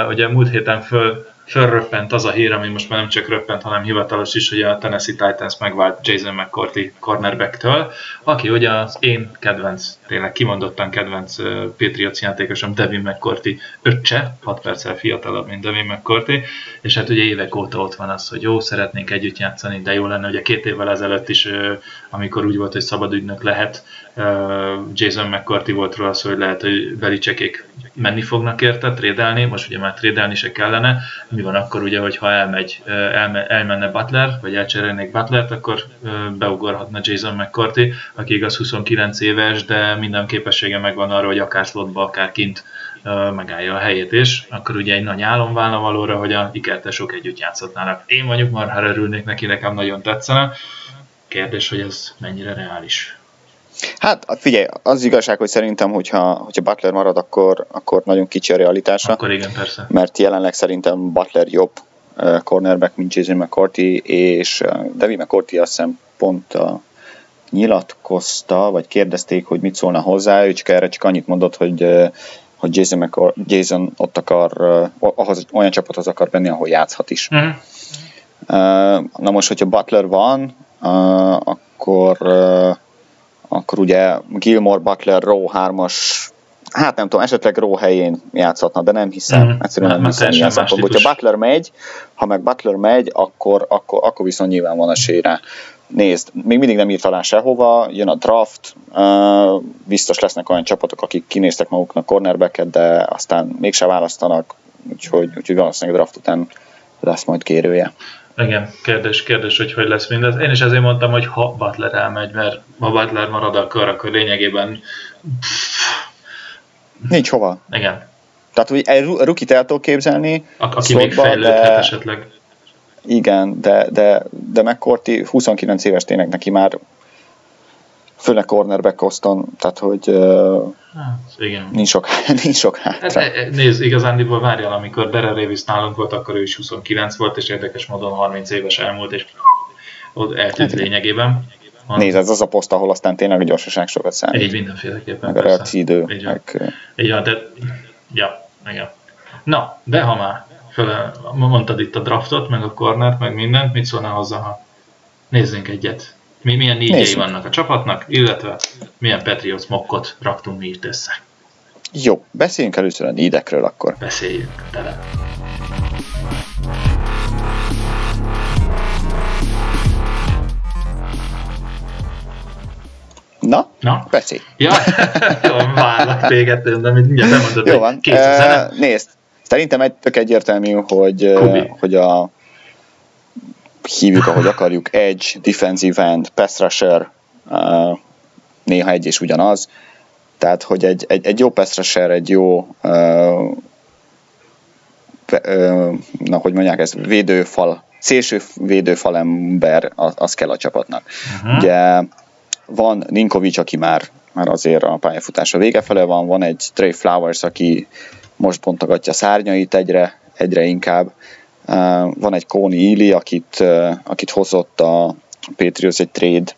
Speaker 2: ugye múlt héten föl fölröppent az a hír, ami most már nem csak röppent, hanem hivatalos is, hogy a Tennessee Titans megvált Jason McCourty cornerbacktől, aki ugye az én kedvenc, tényleg kimondottan kedvenc Patriots játékosom Devin McCourty öccse, 6 perccel fiatalabb, mint Devin McCourty, és hát ugye évek óta ott van az, hogy jó, szeretnénk együtt játszani, de jó lenne, ugye két évvel ezelőtt is, amikor úgy volt, hogy szabad ügynök lehet, Jason McCourty volt róla szó, hogy lehet, hogy Belicsekék menni fognak érte, trédelni, most ugye már trédelni se kellene, mi van akkor ugye, hogyha elmegy, elme, elmenne Butler, vagy elcserélnék Butlert, akkor beugorhatna Jason McCarthy, aki igaz 29 éves, de minden képessége megvan arra, hogy akár slotba, akár kint megállja a helyét is, akkor ugye egy nagy álom válna valóra, hogy a ikertesok együtt játszhatnának. Én mondjuk marhára örülnék neki, nekem nagyon tetszene. Kérdés, hogy ez mennyire reális.
Speaker 1: Hát figyelj, az igazság, hogy szerintem, hogyha, hogyha Butler marad, akkor, akkor nagyon kicsi a realitása.
Speaker 2: Akkor igen, persze.
Speaker 1: Mert jelenleg szerintem Butler jobb uh, cornerback, mint Jason McCourty, és uh, Devi McCourty azt hiszem pont uh, nyilatkozta, vagy kérdezték, hogy mit szólna hozzá, ő csak erre csak annyit mondott, hogy hogy Jason, McCour- Jason ott akar, ahhoz, olyan csapathoz akar benni, ahol játszhat is. Uh, na most, hogyha Butler van, akkor akkor ugye Gilmore, Butler, Rowe 3-as, hát nem tudom, esetleg Rowe helyén játszhatna, de nem hiszem, mm. egyszerűen nem, nem hiszem ilyen szempontból. Hogyha Butler megy, ha meg Butler megy, akkor, akkor, akkor viszont nyilván van esélye Nézd, még mindig nem írt alá sehova, jön a draft, biztos lesznek olyan csapatok, akik kinéztek maguknak cornerbacket, de aztán mégse választanak, úgyhogy, úgyhogy valószínűleg draft után lesz majd kérője.
Speaker 2: Igen, kérdés, kérdés, hogy hogy lesz mindez. Én is ezért mondtam, hogy ha Butler elmegy, mert ha Butler marad, akkor, akkor lényegében...
Speaker 1: Nincs hova.
Speaker 2: Igen.
Speaker 1: Tehát, hogy egy rukit el tudok képzelni.
Speaker 2: A, aki szokba, még fejlődhet de... esetleg.
Speaker 1: Igen, de, de, de McCourty 29 éves tényleg neki már főleg cornerback oszton, tehát hogy
Speaker 2: hát, igen.
Speaker 1: nincs sok, nincs sok hátra. Hát,
Speaker 2: e, e, nézd, igazándiból várjál, amikor Dere Davis nálunk volt, akkor ő is 29 volt, és érdekes módon 30 éves elmúlt, és ott eltűnt hát, lényegében.
Speaker 1: Van. Nézd, ez az a poszt, ahol aztán tényleg a gyorsaság sokat számít.
Speaker 2: Így mindenféleképpen.
Speaker 1: Meg a reakcióidő.
Speaker 2: Így van. Meg... Így van, de... Ja, igen. Na, de ha már föl, mondtad itt a draftot, meg a cornert, meg mindent, mit szólnál hozzá, ha nézzünk egyet mi, milyen négyei vannak a csapatnak, illetve milyen Patriots mokkot raktunk mi itt össze.
Speaker 1: Jó, beszéljünk először a nídekről akkor.
Speaker 2: Beszéljünk, tele.
Speaker 1: Na, Na? beszélj.
Speaker 2: Ja, várlak téged, de mindjárt nem mondod,
Speaker 1: Jó van, kész uh, nézd, szerintem egy tök egyértelmű, hogy, hogy a hívjuk, ahogy akarjuk, edge, defensive end, pass rusher, uh, néha egy és ugyanaz. Tehát, hogy egy, egy, egy jó pass rusher, egy jó uh, uh, na, hogy mondják ezt, védőfal, szélső védőfal ember, az, az kell a csapatnak. Uh-huh. Ugye van Ninkovics, aki már, már azért a pályafutása vége fele van, van egy Trey Flowers, aki most bontogatja szárnyait egyre, egyre inkább, van egy Kóni Ili, akit, akit hozott a Patriots egy trade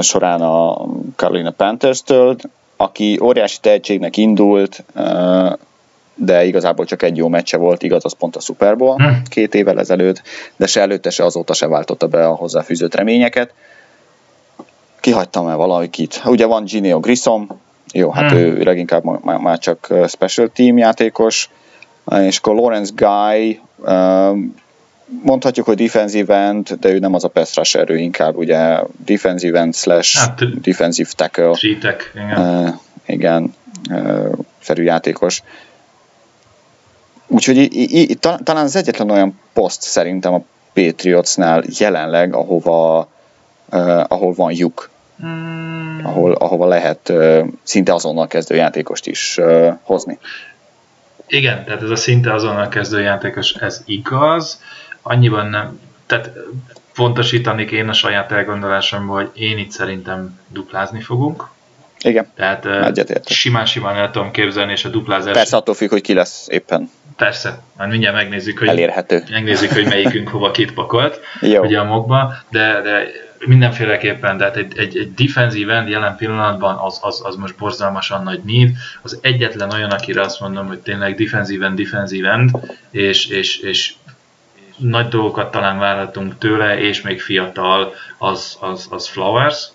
Speaker 1: során a Carolina Panthers-től, aki óriási tehetségnek indult, de igazából csak egy jó meccse volt, igaz, az pont a Super Bowl hm. két évvel ezelőtt, de se előtte, se azóta se váltotta be a hozzáfűzött reményeket. Kihagytam el valakit. Ugye van Gineo Grissom, jó, hát hm. ő leginkább már csak special team játékos, és akkor Lawrence Guy, mondhatjuk, hogy defensive end, de ő nem az a pass rusher, ő inkább ugye defensive end slash hát, defensive tackle.
Speaker 2: Tech, igen.
Speaker 1: Uh, igen, uh, szerű játékos. Úgyhogy i, i, talán az egyetlen olyan poszt szerintem a Patriotsnál jelenleg, ahova, uh, ahol van lyuk. Hmm. Ahol, ahova lehet uh, szinte azonnal kezdő játékost is uh, hozni.
Speaker 2: Igen, tehát ez a szinte azonnal kezdő játékos, ez igaz. Annyiban nem, tehát pontosítanék én a saját elgondolásomból, hogy én itt szerintem duplázni fogunk.
Speaker 1: Igen,
Speaker 2: Tehát simán-simán el tudom képzelni, és a duplázás...
Speaker 1: Persze attól függ, hogy ki lesz éppen.
Speaker 2: Persze, már mindjárt megnézzük, hogy,
Speaker 1: Elérhető.
Speaker 2: megnézzük, hogy melyikünk hova kitpakolt
Speaker 1: Jó.
Speaker 2: ugye a mokba, de, de mindenféleképpen, tehát egy, egy, egy defensív end jelen pillanatban az, az, az most borzalmasan nagy need. Az egyetlen olyan, akire azt mondom, hogy tényleg defensív end, defensív end, és, és, és nagy dolgokat talán várhatunk tőle, és még fiatal, az, az, az Flowers.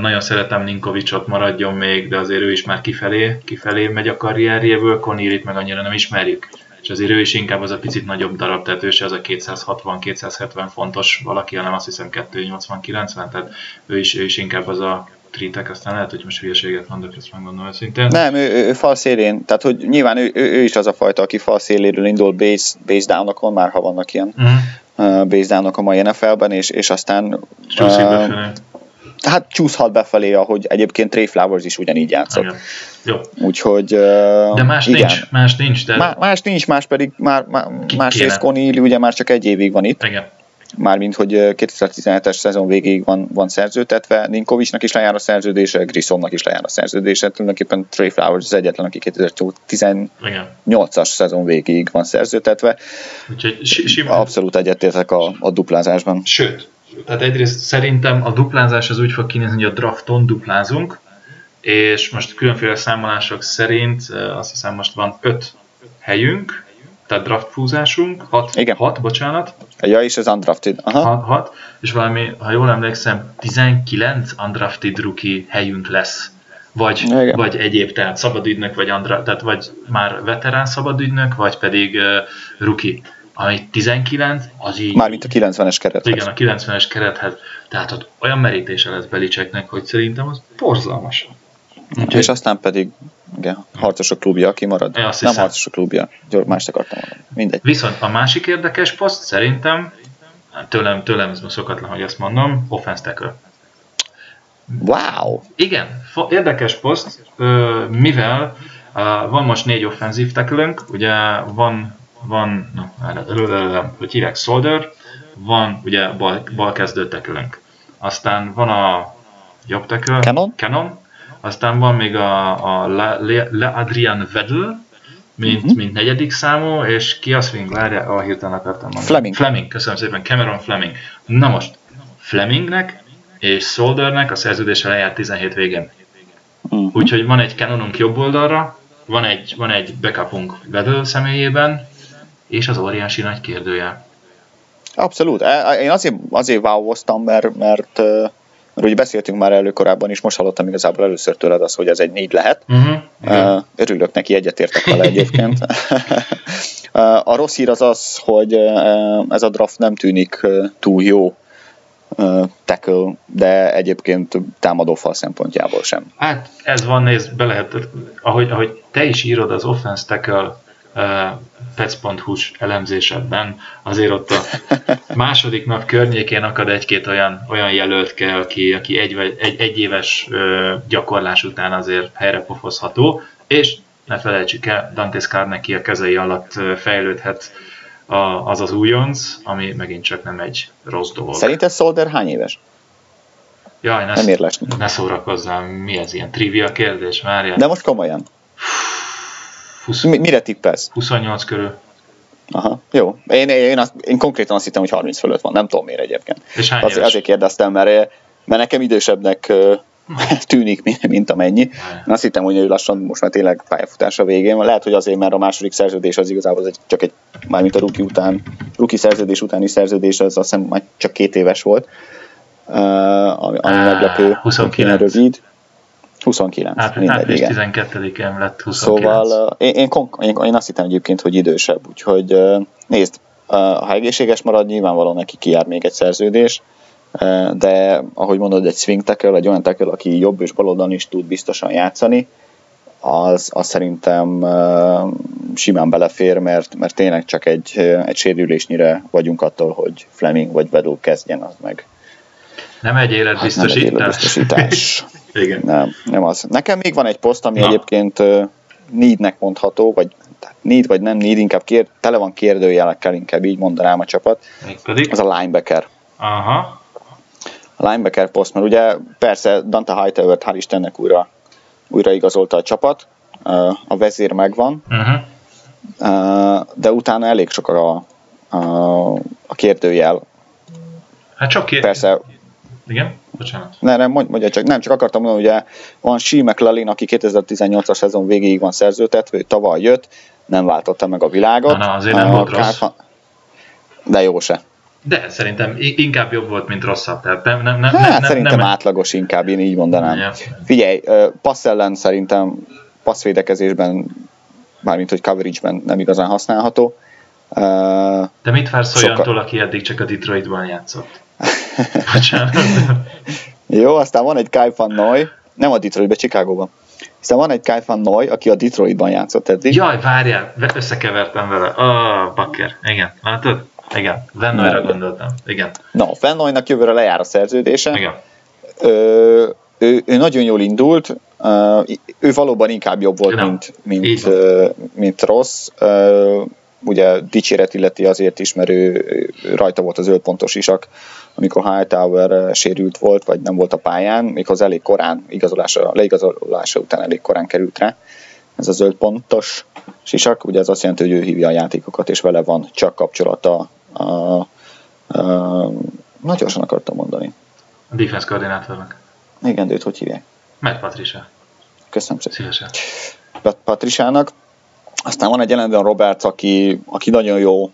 Speaker 2: Nagyon szeretem Ninkovicsot, maradjon még, de azért ő is már kifelé, kifelé megy a karrierjéből, Conirit meg annyira nem ismerjük és azért ő is inkább az a picit nagyobb darab, tehát ő se az a 260-270 fontos valaki, hanem azt hiszem 280-90, tehát ő is, ő is inkább az a tritek, aztán lehet, hogy most hülyeséget mondok, ezt megmondom őszintén.
Speaker 1: Nem, ő, ő, ő fal szélén, tehát hogy nyilván ő, ő, ő, is az a fajta, aki fal széléről indul base, base down már ha vannak ilyen uh-huh. uh, base down a mai NFL-ben, és, és aztán uh, hát csúszhat befelé, ahogy egyébként Trey Flowers is ugyanígy játszott. Igen.
Speaker 2: Jó.
Speaker 1: Úgyhogy
Speaker 2: De más igen. nincs, más nincs. De...
Speaker 1: Má, más nincs, más pedig már, már másrészt Conil ugye már csak egy évig van itt.
Speaker 2: Igen.
Speaker 1: Mármint, hogy 2017-es szezon végéig van, van szerződtetve, Ninkovicsnak is lejár a szerződése, Grissomnak is lejár a szerződése, tulajdonképpen Trey Flowers az egyetlen, aki 2018-as szezon végéig van szerződtetve.
Speaker 2: Úgyhogy simán.
Speaker 1: Abszolút egyetértek a, a duplázásban.
Speaker 2: Sőt, tehát egyrészt szerintem a duplázás az úgy fog kinézni, hogy a drafton duplázunk, és most különféle számolások szerint azt hiszem most van 5 helyünk, tehát draft fúzásunk, 6,
Speaker 1: Igen.
Speaker 2: 6, bocsánat.
Speaker 1: Ja, és az undrafted.
Speaker 2: 6, 6, és valami, ha jól emlékszem, 19 undrafted rookie helyünk lesz. Vagy, Igen. vagy egyéb, tehát szabadügynök, vagy, andra, tehát vagy már veterán szabadügynök, vagy pedig uh, rookie ami 19, az így...
Speaker 1: Mármint a 90-es kerethez.
Speaker 2: Igen, a 90-es kerethez. Tehát ott olyan merítése lesz Belicseknek, hogy szerintem az borzalmas.
Speaker 1: Úgyhogy... És aztán pedig igen, harcosok klubja, aki marad.
Speaker 2: Ja,
Speaker 1: Nem harcosok klubja, mást akartam mondani. Mindegy.
Speaker 2: Viszont a másik érdekes poszt szerintem, tőlem, tőlem ez szokatlan, hogy ezt mondom, offense tackle.
Speaker 1: Wow!
Speaker 2: Igen, érdekes poszt, mivel van most négy offenzív tackle ugye van van, na, hogy hívják, Solder, van ugye bal, bal kezdő tekülünk. Aztán van a jobb tekül,
Speaker 1: Canon,
Speaker 2: Canon aztán van még a, a Le, Le, Le Adrian Vedel, mint, uh-huh. mint negyedik számú, és ki az még várja, a hirtelen akartam mondani.
Speaker 1: Fleming.
Speaker 2: Fleming, köszönöm szépen, Cameron Fleming. Na most, Flemingnek és Soldernek a szerződése lejárt 17 végén. Uh-huh. Úgyhogy van egy Canonunk jobb oldalra, van egy, van egy backupunk Vedel személyében, és az óriási nagy kérdője.
Speaker 1: Abszolút. E, én azért, azért wow mert, mert mert ugye beszéltünk már elő korábban is, most hallottam igazából először tőled az, hogy ez egy négy lehet. Uh-huh. Örülök neki, egyetértek vele egyébként. a rossz hír az az, hogy ez a draft nem tűnik túl jó tackle, de egyébként támadófal szempontjából sem.
Speaker 2: Hát ez van, nézd, be lehet, ahogy, ahogy te is írod az offense tackle pec.hu-s elemzésedben azért ott a második nap környékén akad egy-két olyan, olyan jelölt kell, aki, aki egy, egy, egy éves gyakorlás után azért helyre pofozható, és ne felejtsük el, Dante Scarnecki a kezei alatt fejlődhet a, az az újonc, ami megint csak nem egy rossz dolog.
Speaker 1: Szerinted Solder hány éves?
Speaker 2: Jaj, ne, nem ne szórakozzál, mi ez ilyen trivia kérdés, várjál.
Speaker 1: De most komolyan. 20, Mire tippelsz?
Speaker 2: 28 körül.
Speaker 1: Aha, jó. Én, én, azt, én konkrétan azt hittem, hogy 30 fölött van, nem tudom miért egyébként.
Speaker 2: És hány
Speaker 1: Az, azért kérdeztem, mert, mert nekem idősebbnek tűnik, mint, amennyi. Én azt hittem, hogy ő lassan most már tényleg pályafutása végén van. Lehet, hogy azért, mert a második szerződés az igazából az egy, csak egy, mármint a ruki után, ruki szerződés utáni szerződés, az azt hiszem már csak két éves volt. Ami, ami meglepő,
Speaker 2: 29.
Speaker 1: rövid. 29.
Speaker 2: Április, április 12-én lett 29.
Speaker 1: Szóval én, én, én, én azt hittem egyébként, hogy idősebb, úgyhogy nézd, ha egészséges marad, nyilvánvalóan neki kijár még egy szerződés, de ahogy mondod, egy swing tackle, egy olyan tackle, aki jobb és baloldalon is tud biztosan játszani, az, az szerintem simán belefér, mert, mert tényleg csak egy, egy sérülésnyire vagyunk attól, hogy Fleming vagy Vedó kezdjen, az meg
Speaker 2: nem egy életbiztosítás. Hát nem egy
Speaker 1: életbiztosítás.
Speaker 2: Igen.
Speaker 1: Nem, nem az. Nekem még van egy poszt, ami Na. egyébként neednek mondható, vagy need vagy nem need, inkább kér, tele van kérdőjelekkel, inkább így mondanám a csapat.
Speaker 2: pedig?
Speaker 1: Az a linebacker.
Speaker 2: Aha.
Speaker 1: a linebacker poszt, mert ugye persze Dante Hightower-t hál' Istennek újra, újra igazolta a csapat, a vezér megvan, uh-huh. de utána elég sok a, a, a kérdőjel.
Speaker 2: Hát csak két.
Speaker 1: Persze.
Speaker 2: Igen? Bocsánat.
Speaker 1: Ne, nem, mondja csak, nem, csak akartam mondani, ugye van Shea McLaughlin, aki 2018-as szezon végéig van szerzőtetve, ő tavaly jött, nem váltotta meg a világot.
Speaker 2: Na, na azért nem a volt rossz.
Speaker 1: De jó se.
Speaker 2: De szerintem inkább jobb volt, mint rosszabb. Tehát nem, nem, nem,
Speaker 1: hát,
Speaker 2: nem,
Speaker 1: szerintem
Speaker 2: nem,
Speaker 1: átlagos inkább, én így mondanám. Ja. Figyelj, passz ellen szerintem passzvédekezésben, mármint hogy coverage-ben nem igazán használható.
Speaker 2: De mit vársz olyantól, aki eddig csak a Detroitban játszott?
Speaker 1: Jó, aztán van egy Kai Van Noy, nem a Detroitban, Chicagóban. Aztán van egy Kai Van Noy, aki a Detroitban játszott eddig.
Speaker 2: Jaj, várjál, összekevertem vele. Ah, oh, bakker. Igen, látod? Igen, Van Noyra gondoltam. Igen.
Speaker 1: Na, no, Van Noynak jövőre lejár a szerződése.
Speaker 2: Igen.
Speaker 1: Ö, ő, ő nagyon jól indult, uh, ő valóban inkább jobb volt, mint, mint, uh, mint rossz. Uh, ugye dicséret illeti azért is, mert ő, ő rajta volt az 5 pontos isak, amikor Hightower sérült volt, vagy nem volt a pályán, méghozzá elég korán, igazolása, leigazolása után elég korán került rá ez az 5 pontos sisak, ugye ez azt jelenti, hogy ő hívja a játékokat, és vele van csak kapcsolata. A, a, a, na, gyorsan akartam mondani.
Speaker 2: A defense koordinátornak.
Speaker 1: Igen, de őt hogy hívják?
Speaker 2: Matt Patricia.
Speaker 1: Köszönöm szépen.
Speaker 2: Szívesen.
Speaker 1: Patriciának. Aztán van egy jelenben Roberts, aki, aki nagyon jó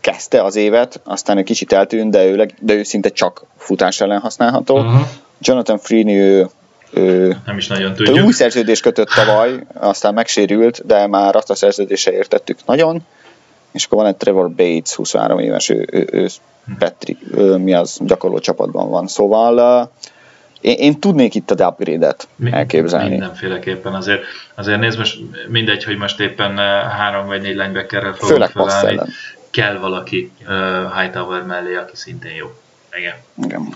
Speaker 1: kezdte az évet, aztán egy kicsit eltűnt, de ő, de ő szinte csak futás ellen használható. Uh-huh. Jonathan Freeney, ő, ő,
Speaker 2: nem is nagyon tudjuk.
Speaker 1: Új szerződést kötött tavaly, aztán megsérült, de már azt a szerződése értettük nagyon. És akkor van egy Trevor Bates, 23 éves, ő, ő, ő Patrick, ő, mi az gyakorló csapatban van. Szóval uh, én, én tudnék itt a upgrade-et elképzelni.
Speaker 2: Mindenféleképpen azért, azért nézd most mindegy, hogy most éppen három vagy négy linebackerrel fogunk felállni. Kell valaki uh, Hightower mellé, aki szintén jó. Igen.
Speaker 1: Igen.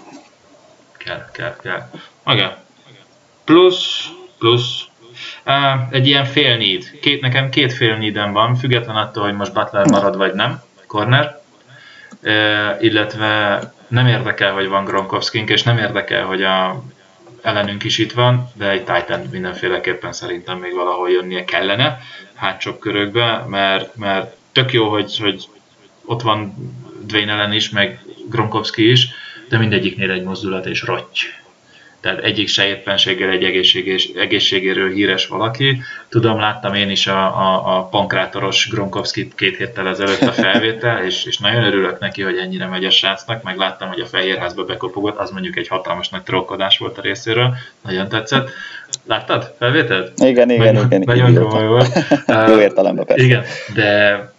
Speaker 2: Kell, kell, kell. Igen. Plusz, plusz, uh, egy ilyen fél need. Két, nekem két fél needem van, független attól, hogy most Butler marad vagy nem, corner. Uh, illetve nem érdekel, hogy van Gronkowskink, és nem érdekel, hogy a ellenünk is itt van, de egy Titan mindenféleképpen szerintem még valahol jönnie kellene hátsóbb körökbe, mert, mert tök jó, hogy, hogy ott van Dwayne ellen is, meg Gronkowski is, de mindegyiknél egy mozdulat és rotty tehát egyik se éppenséggel egy egészségéről híres valaki. Tudom, láttam én is a, a, a pankrátoros Gronkowski két héttel ezelőtt a felvétel, és, és nagyon örülök neki, hogy ennyire megy a srácnak, meg láttam, hogy a Fehérházba bekopogott, az mondjuk egy hatalmas nagy trollkodás volt a részéről, nagyon tetszett. Láttad felvételt?
Speaker 1: Igen, igen,
Speaker 2: nagyon,
Speaker 1: igen.
Speaker 2: Nagyon komoly volt.
Speaker 1: Jó értelemben persze.
Speaker 2: Igen, de,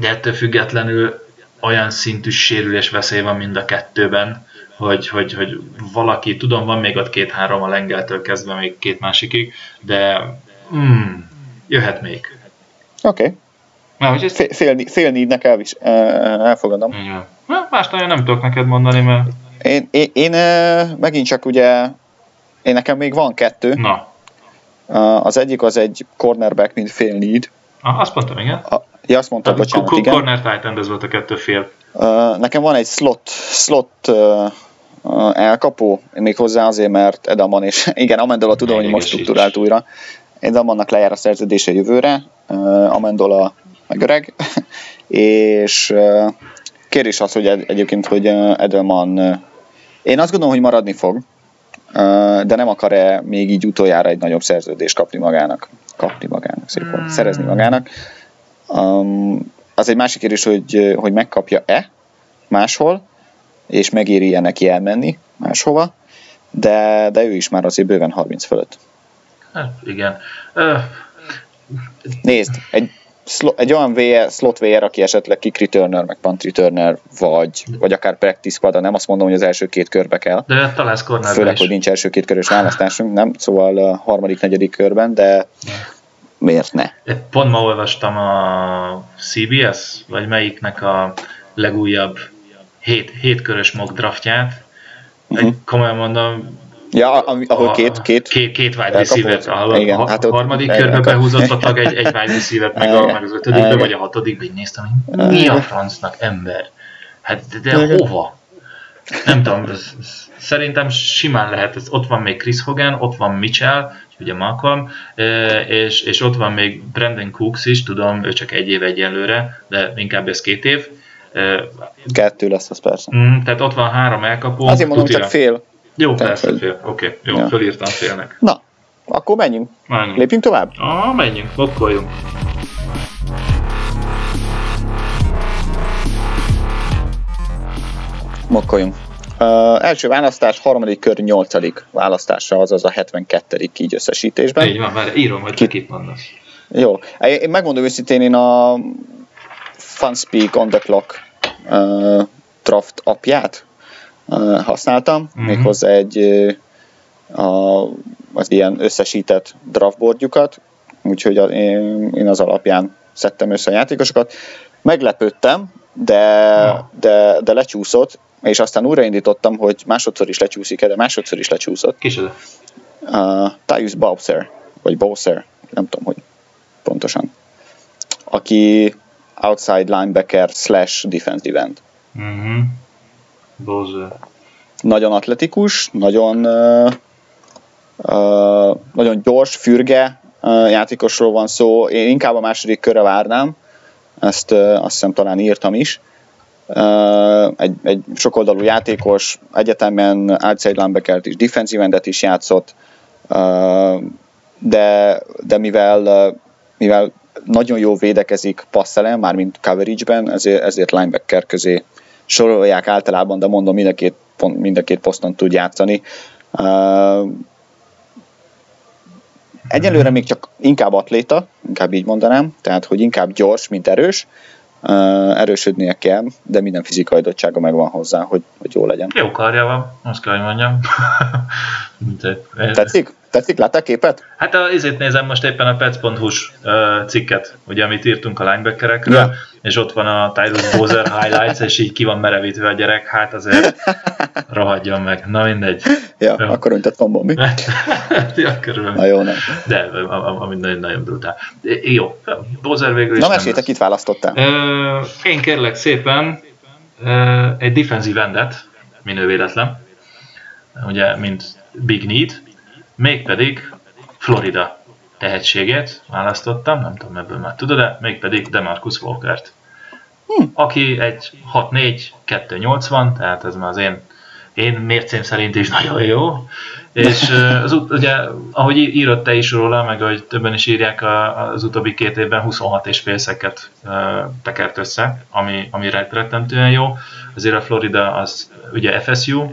Speaker 2: de ettől függetlenül olyan szintű sérülés veszély van mind a kettőben, hogy, hogy, hogy valaki, tudom, van még ott két-három a lengeltől kezdve még két másikig, de mm, jöhet még.
Speaker 1: Oké. Okay. Na, hogy ezt... fél, fél négynek elvis, elfogadom.
Speaker 2: Igen. Más nagyon nem tudok neked mondani, mert...
Speaker 1: Én, én, én megint csak ugye, én nekem még van kettő.
Speaker 2: Na.
Speaker 1: Az egyik az egy cornerback, mint fél need.
Speaker 2: Ah, azt mondtam, igen. A,
Speaker 1: ja, azt mondtam, bocsánat,
Speaker 2: igen. Corner Titan, ez volt a kettő fél.
Speaker 1: Nekem van egy slot, slot elkapó, még hozzá azért, mert Edaman és igen, Amendola tudom, hogy most struktúrált újra. Edamannak lejár a szerződése jövőre, Amendola megöreg, és kérdés az, hogy egyébként, hogy Edelman én azt gondolom, hogy maradni fog, de nem akar-e még így utoljára egy nagyobb szerződést kapni magának. Kapni magának, szép volt. Szerezni magának. Az egy másik kérdés, hogy, hogy megkapja-e máshol, és megéri neki elmenni máshova, de, de ő is már azért bőven 30 fölött.
Speaker 2: Hát, igen. Uh.
Speaker 1: Nézd, egy, egy olyan VR, slot VR, aki esetleg kick returner, meg punt returner, vagy, vagy akár practice squad nem azt mondom, hogy az első két körbe kell.
Speaker 2: De találsz
Speaker 1: Főleg, is. hogy nincs első két körös választásunk, nem? Szóval a harmadik, negyedik körben, de miért ne?
Speaker 2: Pont ma olvastam a CBS, vagy melyiknek a legújabb hét, hétkörös mock draftját. Uh-huh. Komolyan mondom,
Speaker 1: Ja, ahol két, két,
Speaker 2: két, két wide receiver a, igen, a, hát a harmadik körbe behúzott a tag egy, egy wide receiver meg, a, meg az ötödikbe, vagy a hatodikbe, így néztem, hogy mi a francnak ember? Hát de, de hova? Nem tudom, szerintem simán lehet, ez, ott van még Chris Hogan, ott van Mitchell, ugye Malcolm, és, és ott van még Brandon Cooks is, tudom, ő csak egy év egyelőre, de inkább ez két év.
Speaker 1: Kettő lesz az persze.
Speaker 2: Mm, tehát ott van három elkapó.
Speaker 1: Azért mondom, tutira. csak fél.
Speaker 2: Jó, tehát, persze, fél. Oké, okay, jó, ja. fölírtam félnek.
Speaker 1: Na, akkor menjünk. menjünk. Lépjünk tovább?
Speaker 2: Ah, menjünk, blokkoljunk.
Speaker 1: Mokkoljunk. Uh, első választás, harmadik kör, nyolcadik választása, azaz a 72. így összesítésben.
Speaker 2: Így van, már írom, hogy csak itt mondasz.
Speaker 1: Jó. Én megmondom őszintén, én a Funspeak on the Clock uh, draft apját uh, használtam, mm-hmm. méghozzá egy uh, a, az ilyen összesített draftboardjukat, úgyhogy én, én az alapján szedtem össze a játékosokat. Meglepődtem, de, ja. de, de lecsúszott, és aztán újraindítottam, hogy másodszor is lecsúszik de másodszor is lecsúszott.
Speaker 2: Kicsoda?
Speaker 1: Uh, Tyus Bowser, vagy Bowser, nem tudom, hogy pontosan. Aki outside linebacker slash defensive end.
Speaker 2: Uh-huh. Bowser.
Speaker 1: Nagyon atletikus, nagyon uh, uh, nagyon gyors, fürge uh, játékosról van szó. Én inkább a második körre várnám, ezt uh, azt hiszem talán írtam is egy, egy sokoldalú játékos, egyetemen outside linebackert is, defensive endet is játszott, de, de mivel, mivel nagyon jó védekezik passzelen, mármint coverage-ben, ezért, ezért linebacker közé sorolják általában, de mondom, mind a két, mind a két poszton tud játszani. Egyelőre még csak inkább atléta, inkább így mondanám, tehát hogy inkább gyors, mint erős, erősödnie kell, de minden fizikai adottsága megvan hozzá, hogy, hogy jó legyen.
Speaker 2: Jó karja van, azt kell, hogy mondjam.
Speaker 1: Tetszik? Tetszik? Láttál képet?
Speaker 2: Hát a, ezért nézem most éppen a pets.hu-s cikket, ugye, amit írtunk a linebackerekről, ja. és ott van a Tyrus Bowser highlights, és így ki van merevítve a gyerek, hát azért rohadjon meg. Na mindegy.
Speaker 1: Ja, jó. akkor öntett tombol, mi?
Speaker 2: ja, körülbelül.
Speaker 1: Na jó, nem.
Speaker 2: De, ami nagyon, nagyon brutál. Jó, Bowser végül is
Speaker 1: Na meséltek, kit választottál?
Speaker 2: Én kérlek szépen egy defensive endet, minő véletlen, ugye, mint Big Need, mégpedig Florida tehetségét választottam, nem tudom ebből már tudod, de mégpedig Demarcus Walkert. Hm. Aki egy 6-4, 2-80, tehát ez már az én, én mércém szerint is nagyon jó. És az, ugye, ahogy írott te is róla, meg ahogy többen is írják, az utóbbi két évben 26 és fél szeket tekert össze, ami, ami rettentően jó. Azért a Florida az ugye FSU,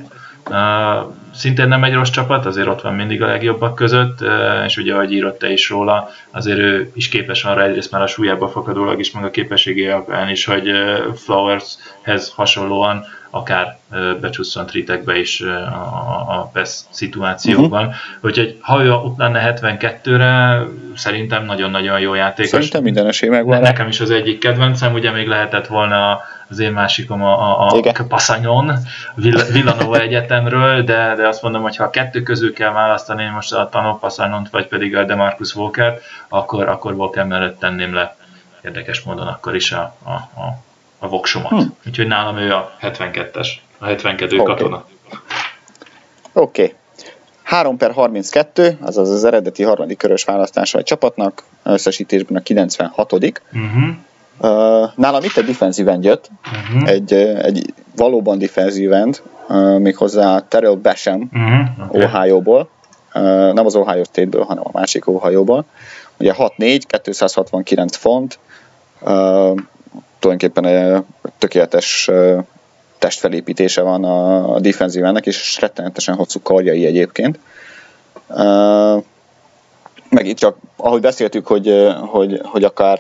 Speaker 2: szintén nem egy rossz csapat, azért ott van mindig a legjobbak között, és ugye, ahogy írott te is róla, azért ő is képes arra egyrészt már a súlyába fakadólag is, meg a képességé alapján is, hogy Flowershez hasonlóan akár becsusszant ritekbe is a, a PES szituációkban. Uh-huh. Úgyhogy ha ő ott lenne 72-re, szerintem nagyon-nagyon jó játékos.
Speaker 1: Szerintem minden esély megvan.
Speaker 2: Nekem is az egyik kedvencem, ugye még lehetett volna az én másikom a, a, a Passanyon, Villanova Egyetemről, de, de azt mondom, hogy ha a kettő közül kell választani most a Tanó Passanyont, vagy pedig a Demarcus Walker, akkor, akkor Walker mellett tenném le érdekes módon akkor is a, a, a, a voksomat. Hm. Úgyhogy nálam ő a 72-es, a 72 okay. katona.
Speaker 1: Oké. Okay. 3 per 32, azaz az eredeti harmadik körös választása a csapatnak, összesítésben a 96 uh-huh. Uh, nálam itt egy defensive end jött, uh-huh. egy, egy valóban defensive end, uh, méghozzá Terrell Basham uh-huh. Okay. Ohio-ból, uh, nem az Ohio State-ből, hanem a másik Ohio-ból. Ugye 6'4, 269 font, uh, tulajdonképpen egy tökéletes testfelépítése van a, a és rettenetesen hosszú karjai egyébként. Meg itt csak, ahogy beszéltük, hogy, hogy, hogy akár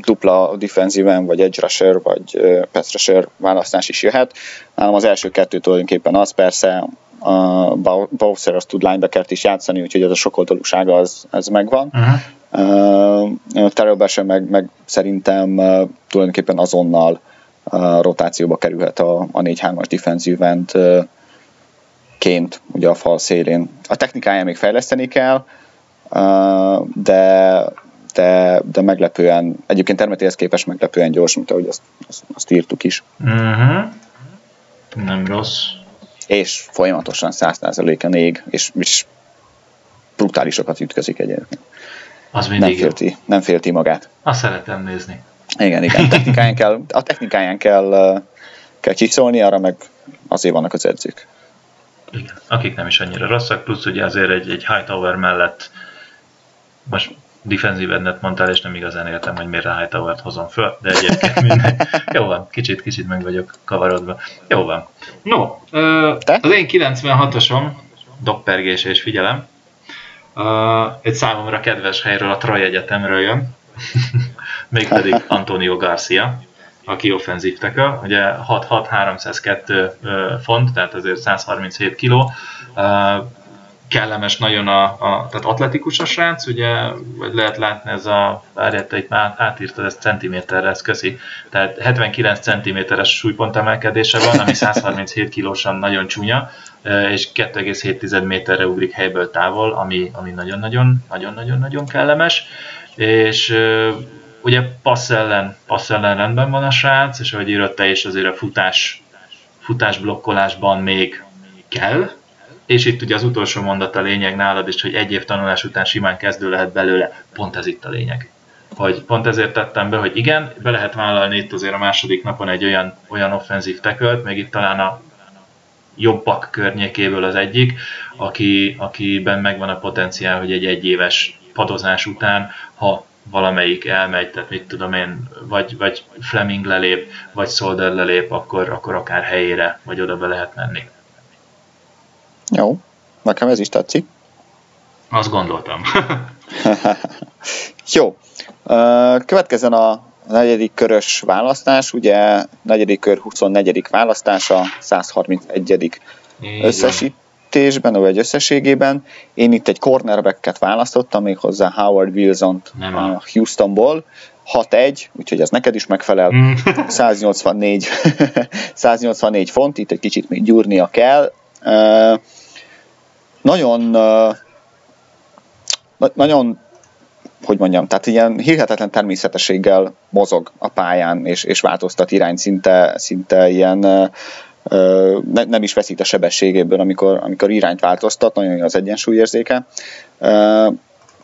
Speaker 1: dupla defensíven, vagy edge rusher, vagy pass rusher választás is jöhet. Nálam az első kettő tulajdonképpen az persze, a Bowser az tud linebackert is játszani, úgyhogy az a sokoldalúsága az, ez megvan. Uh-huh. Uh, Terrell meg, meg szerintem uh, tulajdonképpen azonnal uh, rotációba kerülhet a, a 4-3-as defensive end uh, ként ugye a fal szélén. A technikáján még fejleszteni kell, uh, de de, de meglepően, egyébként termetéhez képest meglepően gyors, mint ahogy azt, azt, azt írtuk is.
Speaker 2: Uh-huh. Nem rossz.
Speaker 1: És folyamatosan 100%-en ég, és, és brutálisokat ütközik egyébként.
Speaker 2: Az mindig
Speaker 1: nem félti, nem félti magát.
Speaker 2: Azt szeretem nézni.
Speaker 1: Igen, igen. Technikáján kell, a technikáján kell, kell csiszolni, arra meg azért vannak az edzők.
Speaker 2: Igen, akik nem is annyira rosszak, plusz ugye azért egy, egy Hightower mellett most defensív endet mondtál, és nem igazán értem, hogy miért a Hightower-t hozom föl, de egyébként minden. Jó van, kicsit, kicsit meg vagyok kavarodva. Jó van. No, Te? az én 96-osom, doppergés és figyelem, egy számomra kedves helyről, a Troy Egyetemről jön, mégpedig Antonio Garcia, aki offenzív tackle, ugye 6-6-302 font, tehát azért 137 kiló, kellemes nagyon a, a tehát atletikus a srác, ugye, lehet látni ez a, várját, itt már átírtad ezt centiméterre, ez köszi, tehát 79 centiméteres súlypont emelkedése van, ami 137 kilósan nagyon csúnya, és 2,7 méterre ugrik helyből távol, ami, ami nagyon-nagyon, nagyon-nagyon-nagyon kellemes, és ugye passz ellen, passz ellen rendben van a srác, és ahogy írott te is, azért a futás, futás blokkolásban még kell, és itt ugye az utolsó mondat a lényeg nálad is, hogy egy év tanulás után simán kezdő lehet belőle, pont ez itt a lényeg. Hogy pont ezért tettem be, hogy igen, be lehet vállalni itt azért a második napon egy olyan, olyan offenzív tekölt, még itt talán a jobbak környékéből az egyik, aki, akiben megvan a potenciál, hogy egy egyéves padozás után, ha valamelyik elmegy, tehát mit tudom én, vagy, vagy Fleming lelép, vagy Solder lelép, akkor, akkor akár helyére, vagy oda be lehet menni.
Speaker 1: Jó, nekem ez is tetszik.
Speaker 2: Azt gondoltam.
Speaker 1: Jó, következzen a negyedik körös választás, ugye negyedik kör 24. választása, 131. összesítésben, vagy összességében. Én itt egy cornerbacket választottam, még hozzá Howard wilson a Houstonból. 6-1, úgyhogy ez neked is megfelel. 184, 184 font, itt egy kicsit még gyúrnia kell nagyon nagyon hogy mondjam, tehát ilyen hihetetlen természetességgel mozog a pályán, és, és változtat irány szinte, szinte ilyen ne, nem is veszít a sebességéből, amikor, amikor irányt változtat, nagyon jó az egyensúlyérzéke.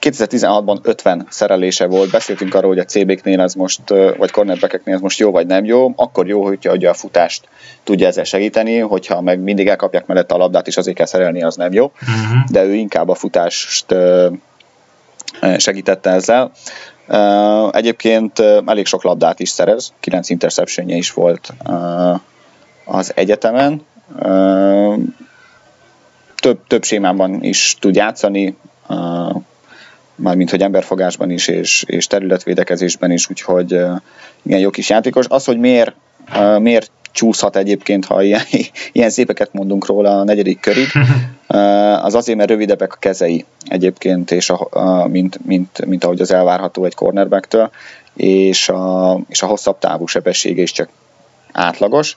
Speaker 1: 2016-ban 50 szerelése volt, beszéltünk arról, hogy a CB-knél ez most, vagy cornerbackeknél ez most jó vagy nem jó, akkor jó, hogyha a futást tudja ezzel segíteni, hogyha meg mindig elkapják mellette a labdát, és azért kell szerelni, az nem jó, uh-huh. de ő inkább a futást segítette ezzel. Egyébként elég sok labdát is szerez, 9 interception is volt az egyetemen. Több, több sémában is tud játszani, mármint hogy emberfogásban is, és, és területvédekezésben is, úgyhogy igen, jó kis játékos. Az, hogy miért, miért csúszhat egyébként, ha ilyen, ilyen szépeket mondunk róla a negyedik körig, az azért, mert rövidebbek a kezei egyébként, és a, a, mint, mint, mint ahogy az elvárható egy cornerbacktől, és a, és a hosszabb távú sebessége is csak átlagos.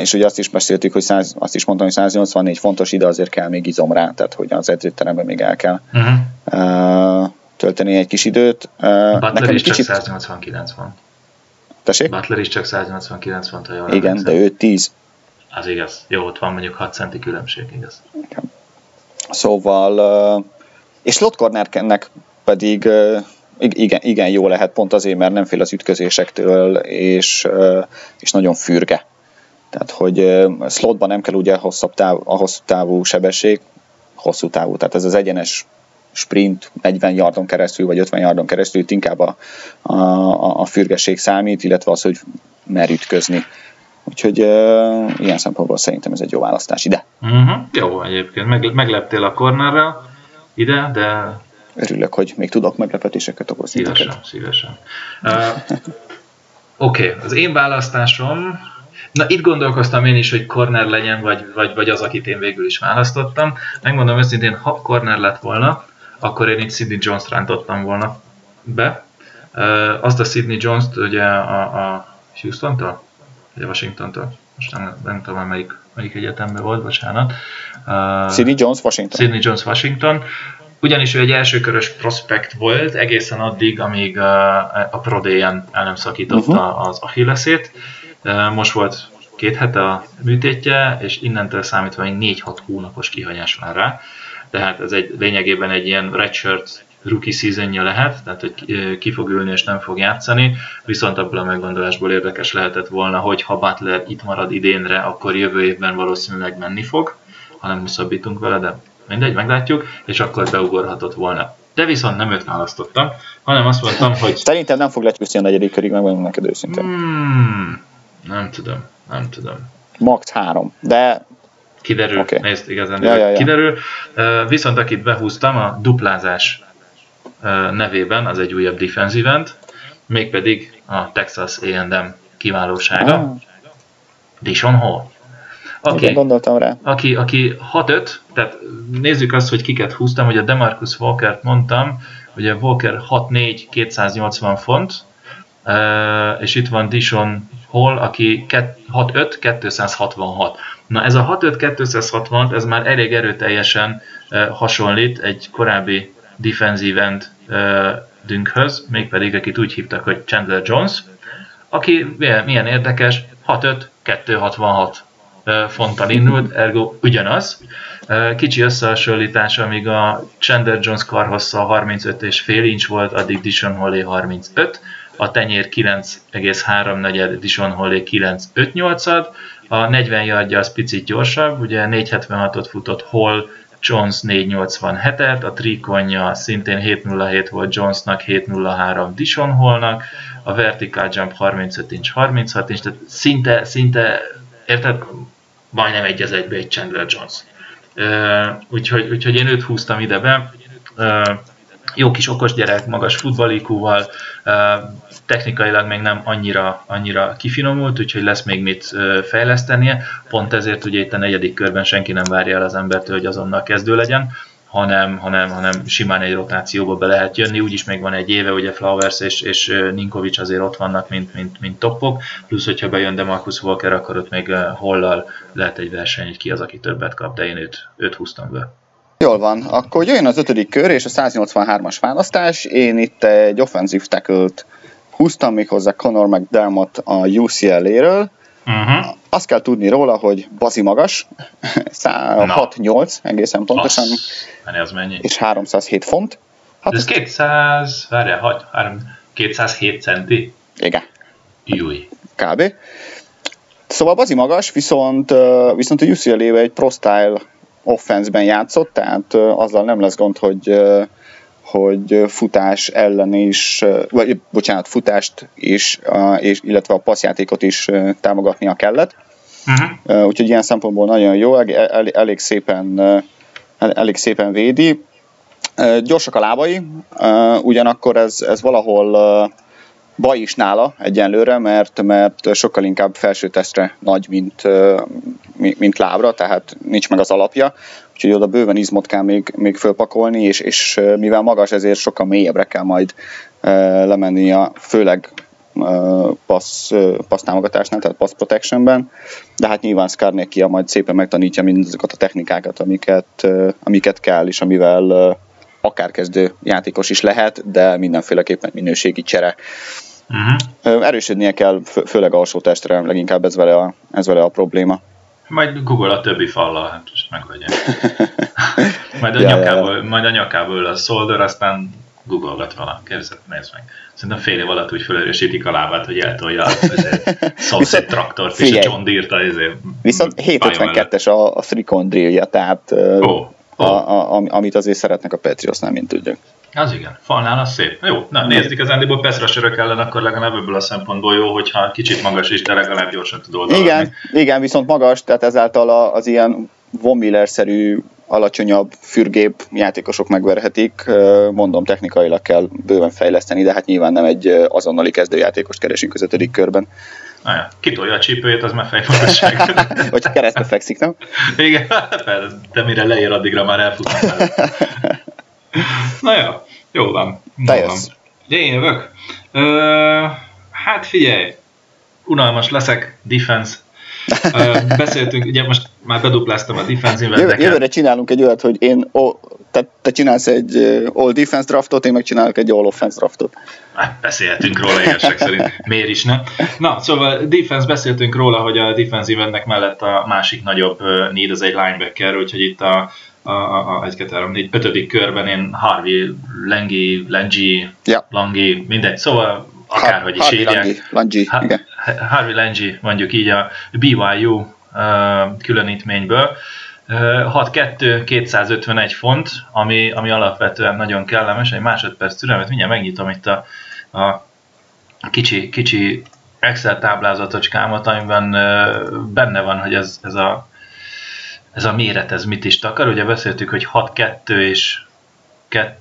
Speaker 1: És ugye azt is beszéltük, hogy 100, azt is mondtam, hogy 184 fontos ide azért kell még izom rá, tehát hogy az edzőteremben még el kell uh-huh. uh, tölteni egy kis időt.
Speaker 2: Butler nekem is kicsit... csak 189 van.
Speaker 1: Tessék?
Speaker 2: Butler is csak 189 font, ha
Speaker 1: jól Igen, emlékszem. de ő 10.
Speaker 2: Az igaz. Jó, ott van mondjuk 6 centi különbség, igaz. Igen.
Speaker 1: Szóval, és slot cornernek pedig igen, igen jó lehet pont azért, mert nem fél az ütközésektől, és, és nagyon fürge. Tehát, hogy slotban nem kell ugye hosszabb táv, a hosszú távú sebesség, hosszú távú, tehát ez az egyenes sprint 40 yardon keresztül, vagy 50 yardon keresztül, itt inkább a, a, a fürgeség számít, illetve az, hogy mer ütközni. Úgyhogy uh, ilyen szempontból szerintem ez egy jó választás ide.
Speaker 2: Uh-huh. Jó, egyébként Meg, megleptél a cornerrel ide, de...
Speaker 1: Örülök, hogy még tudok meglepetéseket okozni.
Speaker 2: Szívesen, neked. szívesen. Uh, Oké, okay. az én választásom Na itt gondolkoztam én is, hogy corner legyen, vagy, vagy, vagy az, akit én végül is választottam. Megmondom őszintén, ha corner lett volna, akkor én itt Sidney Jones-t rántottam volna be. Azt a Sidney Jones-t ugye a, a Houston-tól? Vagy a Washington-tól? Most nem, nem tudom, melyik, melyik egyetemben volt, bocsánat.
Speaker 1: Uh, Sidney Jones Washington.
Speaker 2: Sidney Jones Washington. Ugyanis ő egy elsőkörös prospekt volt egészen addig, amíg a, a Pro el nem szakította uh-huh. az Achillesét. Most volt két hete a műtétje, és innentől számítva még 4-6 hónapos kihagyás van rá. Tehát ez egy lényegében egy ilyen redshirt rookie seasonja lehet, tehát hogy ki fog ülni és nem fog játszani, viszont abból a meggondolásból érdekes lehetett volna, hogy ha Butler itt marad idénre, akkor jövő évben valószínűleg menni fog, ha nem hosszabbítunk vele, de mindegy, meglátjuk, és akkor beugorhatott volna. De viszont nem őt választottam, hanem azt mondtam, hogy...
Speaker 1: Szerintem nem fog lecsúszni a negyedik körig, megmondom neked őszintén.
Speaker 2: Hmm, nem tudom, nem tudom.
Speaker 1: Max három, de
Speaker 2: Kiderül, okay. nézd, igazán ja, ja, ja. kiderül. Viszont akit behúztam, a duplázás nevében, az egy újabb defensive end, mégpedig a Texas A&M kiválósága, ah. Dishon Hall.
Speaker 1: Aki, Igen, gondoltam rá.
Speaker 2: Aki, aki 6-5, tehát nézzük azt, hogy kiket húztam, hogy a Demarcus Walker-t mondtam, ugye Walker 6-4, 280 font, és itt van Dishon Hall, aki 6-5, 266. Na ez a 6-5, 260, ez már elég erőteljesen hasonlít egy korábbi defensive end dünkhöz, mégpedig akit úgy hívtak, hogy Chandler Jones, aki milyen érdekes, 6-5-2-66 fonttal indult, ergo ugyanaz. Kicsi összehasonlítás, amíg a Chandler Jones karhossza 35 és fél inch volt, addig Dishon Holley 35, a tenyér 9,3 negyed, Dishon Holley 9,5 a 40 yardja az picit gyorsabb, ugye 476-ot futott Hall Jones 487-et, a trikonja szintén 707 volt Jonesnak, 703 Dishon Hallnak, a vertical jump 35 inch, 36 inch, tehát szinte, szinte, érted, majdnem egy az egybe egy Chandler Jones. Uh, úgyhogy, úgyhogy én őt húztam ide be. Uh, jó kis okos gyerek, magas futballikúval, technikailag még nem annyira, annyira kifinomult, úgyhogy lesz még mit fejlesztenie. Pont ezért ugye itt a negyedik körben senki nem várja el az embertől, hogy azonnal kezdő legyen, hanem, hanem, hanem simán egy rotációba be lehet jönni, úgyis még van egy éve, ugye Flowers és, és Ninkovics azért ott vannak, mint, mint, mint toppok, plusz hogyha bejön Demarcus Walker, akkor ott még Hollal lehet egy verseny, hogy ki az, aki többet kap, de én őt, őt húztam be.
Speaker 1: Jól van, akkor jöjjön az ötödik kör és a 183-as választás. Én itt egy offensive tackle-t húztam méghozzá Conor McDermott a UCLA-ről. Uh-huh. Mhm. Azt kell tudni róla, hogy bazi magas, 6-8 egészen pontosan,
Speaker 2: az mennyi?
Speaker 1: és 307 font.
Speaker 2: Hát ez 200, várjál, 207 centi?
Speaker 1: Igen.
Speaker 2: Júj.
Speaker 1: Kb. Szóval bazi magas, viszont, viszont a UCLA egy pro style offense-ben játszott, tehát azzal nem lesz gond, hogy hogy futás ellen is, vagy bocsánat, futást is, és, illetve a passzjátékot is támogatnia kellett. Uh-huh. Úgyhogy ilyen szempontból nagyon jó, el, elég szépen, elég szépen védi. Gyorsak a lábai, ugyanakkor ez, ez valahol baj is nála egyenlőre, mert, mert sokkal inkább felső testre nagy, mint, mint lábra, tehát nincs meg az alapja, úgyhogy oda bőven izmot kell még, még fölpakolni, és, és mivel magas, ezért sokkal mélyebbre kell majd lemennie, főleg passz, passz támogatásnál, tehát pass protectionben, de hát nyilván Skarnekia majd szépen megtanítja mindazokat a technikákat, amiket, amiket kell, és amivel akár kezdő játékos is lehet, de mindenféleképpen minőségi csere. Uh-huh. Erősödnie kell, fő, főleg alsó testre, leginkább ez vele a, ez vele a probléma.
Speaker 2: Majd Google a többi fallal, hát most megoldja. majd, a ja, nyakából, ja, majd a nyakából a szolder, aztán googolgat vala. Képzeld, nézd meg. Szerintem fél év alatt úgy felerősítik a lábát, hogy eltolja a szomszéd traktort, és a John Deere-t
Speaker 1: izé, Viszont 752-es a, a Thricon drillje, tehát oh. A, a, amit azért szeretnek a Patriotsnál, mint tudjuk.
Speaker 2: Az igen, falnál az szép. Jó, na nézzük, az Andyból Peszra sörök ellen, akkor legalább ebből a szempontból jó, hogyha kicsit magas is, de legalább gyorsan tud oldalni.
Speaker 1: Igen, igen, viszont magas, tehát ezáltal az ilyen Von Miller-szerű alacsonyabb fürgép játékosok megverhetik. Mondom, technikailag kell bőven fejleszteni, de hát nyilván nem egy azonnali kezdőjátékost keresünk az ötödik körben.
Speaker 2: Ja, kitolja a csípőjét, az már fejmagasság.
Speaker 1: Vagy keresztbe fekszik, nem?
Speaker 2: Igen, de mire leér, addigra már elfutnak. Na jó, jó van.
Speaker 1: Te.
Speaker 2: De én jövök. Ö, hát figyelj, unalmas leszek, defense. Ö, beszéltünk, ugye most már bedupláztam a defensive
Speaker 1: Jövő, Jövőre csinálunk egy olyat, hogy én ó, te, te csinálsz egy all defense draftot, én meg csinálok egy all offense draftot.
Speaker 2: Hát beszélhetünk róla igazság szerint. Miért is ne? Na, szóval defense beszéltünk róla, hogy a defensive endnek mellett a másik nagyobb need az egy linebacker, úgyhogy itt a a, a, a 1, 2, 3, 4, 5. körben én Harvey, Lengi, Lengi, ja. Langi, mindegy, szóval akárhogy is
Speaker 1: hívják. Langi, ha, igen.
Speaker 2: Harvey Langi, mondjuk így a BYU uh, különítményből. Uh, 6-2, 251 font, ami, ami alapvetően nagyon kellemes. Egy másodperc türelmet, mindjárt megnyitom itt a, a kicsi, kicsi Excel táblázatocskámat, amiben benne van, hogy ez, ez a ez a méret, ez mit is takar? Ugye beszéltük, hogy 6-2 és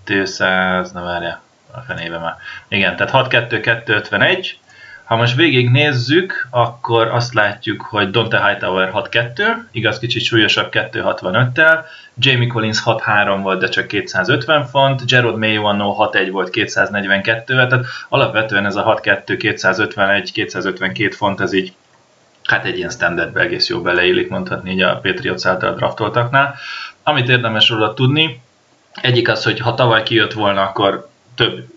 Speaker 2: 200, na várja, a fenébe már. Igen, tehát 6-2-251. Ha most végig nézzük, akkor azt látjuk, hogy Dante Hightower 6-2, igaz kicsit súlyosabb 2-65-tel, Jamie Collins 6-3 volt, de csak 250 font, Gerard Mayo annó 6-1 volt 242 tehát alapvetően ez a 6-2, 251, 252 font, ez így hát egy ilyen standardbe egész jó beleillik, mondhatni így a Patriots által draftoltaknál. Amit érdemes róla tudni, egyik az, hogy ha tavaly kijött volna, akkor több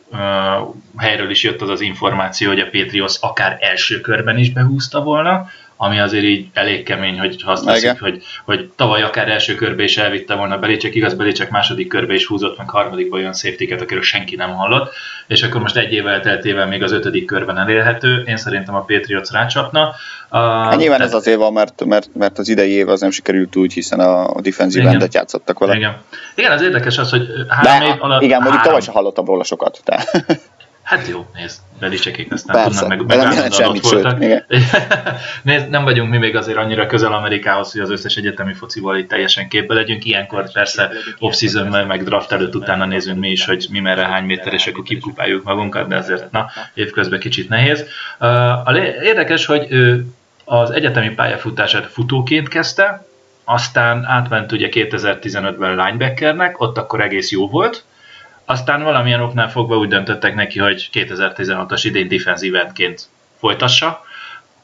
Speaker 2: helyről is jött az az információ, hogy a Patriots akár első körben is behúzta volna, ami azért így elég kemény, hogy azt teszik, hogy, hogy tavaly akár első körbe is elvitte volna Belicek, igaz Belicek második körbe is húzott, meg harmadikba olyan safety akiről senki nem hallott, és akkor most egy év elteltével még az ötödik körben elérhető, én szerintem a Patriots rácsapna.
Speaker 1: Uh, hát nyilván ez azért van, mert, mert, mert az idei év az nem sikerült úgy, hiszen a defensív endet játszottak vele.
Speaker 2: Igen. igen, az érdekes az, hogy három
Speaker 1: De, év alatt... Igen, mondjuk tavaly sem hallottam róla sokat. Tehát.
Speaker 2: Hát jó, nézd, Belicsekék aztán Persze, tudnak meg, meg semmit, voltak. nézd, nem vagyunk mi még azért annyira közel Amerikához, hogy az összes egyetemi focival itt teljesen képbe legyünk. Ilyenkor persze off meg draft előtt utána nézünk mi is, hogy mi merre hány méter, és akkor kipupáljuk magunkat, de azért na, évközben kicsit nehéz. Uh, érdekes, hogy az egyetemi pályafutását futóként kezdte, aztán átment ugye 2015-ben linebackernek, ott akkor egész jó volt, aztán valamilyen oknál fogva úgy döntöttek neki, hogy 2016-os idén defensív endként folytassa,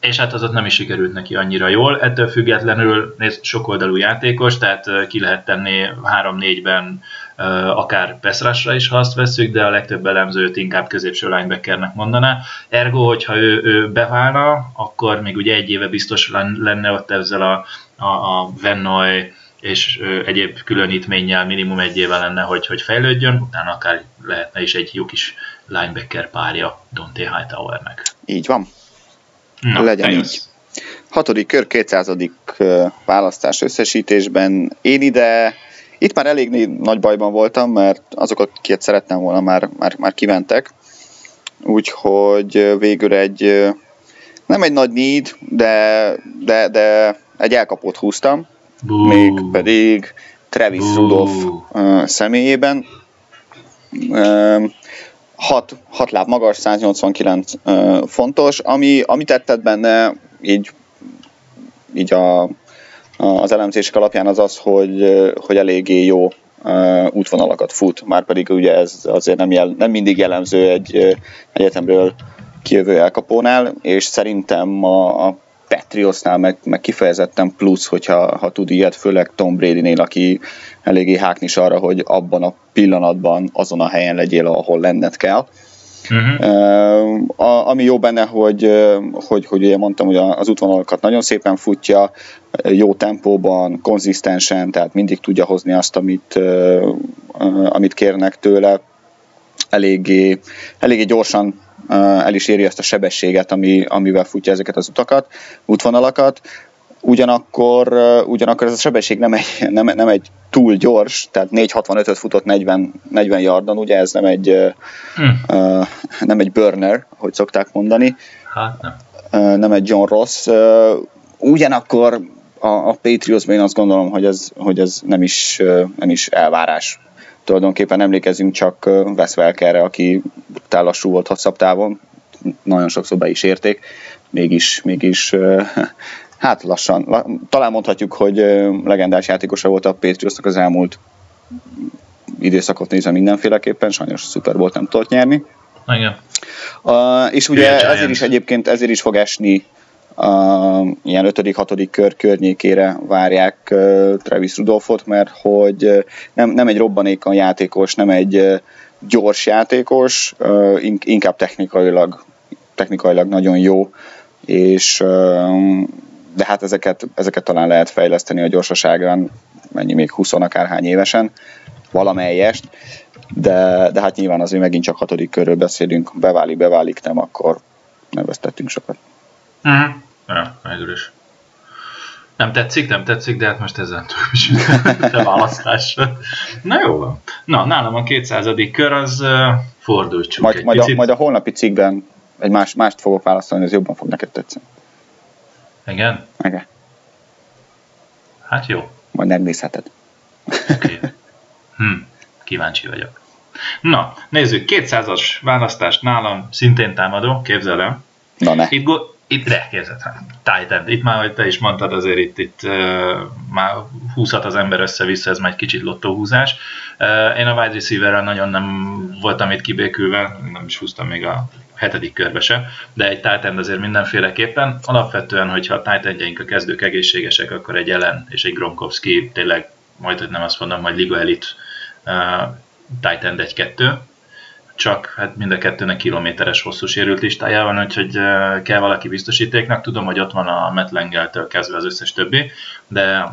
Speaker 2: és hát az ott nem is sikerült neki annyira jól. Ettől függetlenül nézd, sokoldalú játékos, tehát ki lehet tenni 3-4-ben akár Pesrasra is, ha azt veszük, de a legtöbb elemzőt inkább középső linebackernek mondaná. Ergo, hogyha ő, ő beválna, akkor még ugye egy éve biztos lenne ott ezzel a, a, a Vennoy és egyéb különítménnyel minimum egy éve lenne, hogy, hogy fejlődjön, utána akár lehetne is egy jó kis linebacker párja Dante Hightowernek.
Speaker 1: Így van. Na, Legyen így. Hatodik kör, 200. választás összesítésben. Én ide, itt már elég nagy bajban voltam, mert azok, akiket szerettem volna, már, már, már kimentek. Úgyhogy végül egy, nem egy nagy need, de, de, de egy elkapót húztam Bú. még pedig Travis Bú. Rudolph uh, személyében. Uh, 6, 6 láb magas, 189 uh, fontos, ami, ami tetted benne így, így a, a, az elemzések alapján az az, hogy, hogy eléggé jó uh, útvonalakat fut, már pedig ugye ez azért nem, jel, nem mindig jellemző egy uh, egyetemről kijövő elkapónál, és szerintem a, a Patriotsnál meg, meg kifejezetten plusz, hogyha ha tud ilyet, főleg Tom Brady-nél, aki eléggé háknis arra, hogy abban a pillanatban azon a helyen legyél, ahol lenned kell. Uh-huh. Uh, a, ami jó benne, hogy, hogy, hogy ugye mondtam, hogy az útvonalakat nagyon szépen futja, jó tempóban, konzisztensen, tehát mindig tudja hozni azt, amit, amit kérnek tőle, eléggé, eléggé gyorsan el is éri ezt a sebességet, ami, amivel futja ezeket az utakat, útvonalakat. Ugyanakkor, ugyanakkor ez a sebesség nem egy, nem, nem egy túl gyors, tehát 4.65-öt futott 40, 40 yardon, ugye ez nem egy, hmm. uh, nem egy burner, hogy szokták mondani.
Speaker 2: Hát nem.
Speaker 1: Uh, nem egy John Ross. Uh, ugyanakkor a, a Patriotsban én azt gondolom, hogy ez, hogy ez nem, is, nem is elvárás tulajdonképpen emlékezünk csak Wes Welkerre, aki brutál lassú volt hosszabb távon, nagyon sokszor be is érték, mégis, mégis hát lassan, talán mondhatjuk, hogy legendás játékosa volt a Patriotsnak az elmúlt időszakot nézve mindenféleképpen, sajnos a Super Bowl nem tudott nyerni.
Speaker 2: Igen.
Speaker 1: Uh, és ugye ezért is egyébként ezért is fog esni ilyen 5.-6. kör környékére várják Travis Rudolfot, mert hogy nem, nem egy robbanékon játékos, nem egy gyors játékos, inkább technikailag, technikailag nagyon jó, és de hát ezeket, ezeket talán lehet fejleszteni a gyorsaságán, mennyi még 20 akárhány évesen, valamelyest, de, de hát nyilván azért megint csak hatodik körről beszélünk, beválik, beválik, nem, akkor nem vesztettünk sokat.
Speaker 2: Uh-huh. Ja, is. Nem tetszik, nem tetszik, de hát most ezen túl is a választás. Na jó van. Na, nálam a 200. kör az uh, fordulj csak
Speaker 1: majd, egy majd, picit. A, majd a holnapi cikkben egy más, mást fogok választani, ez jobban fog neked tetszeni.
Speaker 2: Igen?
Speaker 1: Igen.
Speaker 2: Hát jó.
Speaker 1: Majd megnézheted.
Speaker 2: Oké. Okay. Hm, kíváncsi vagyok. Na, nézzük, 200-as választást nálam szintén támadó, képzel el.
Speaker 1: Na ne.
Speaker 2: Itt, go- itt de, képzeld, Titan, itt már, hogy te is mondtad, azért itt, itt uh, már húzhat az ember össze-vissza, ez már egy kicsit lottóhúzás. Uh, én a wide receiver nagyon nem voltam itt kibékülve, nem is húztam még a hetedik körbe se, de egy Titan azért mindenféleképpen. Alapvetően, hogyha a Titanjaink a kezdők egészségesek, akkor egy Ellen és egy Gronkowski tényleg majd, hogy nem azt mondom, hogy Liga Elite uh, Titan 1-2, csak hát mind a kettőnek kilométeres hosszú sérült listája van, úgyhogy kell valaki biztosítéknak. Tudom, hogy ott van a Matt Lengeltől kezdve az összes többi, de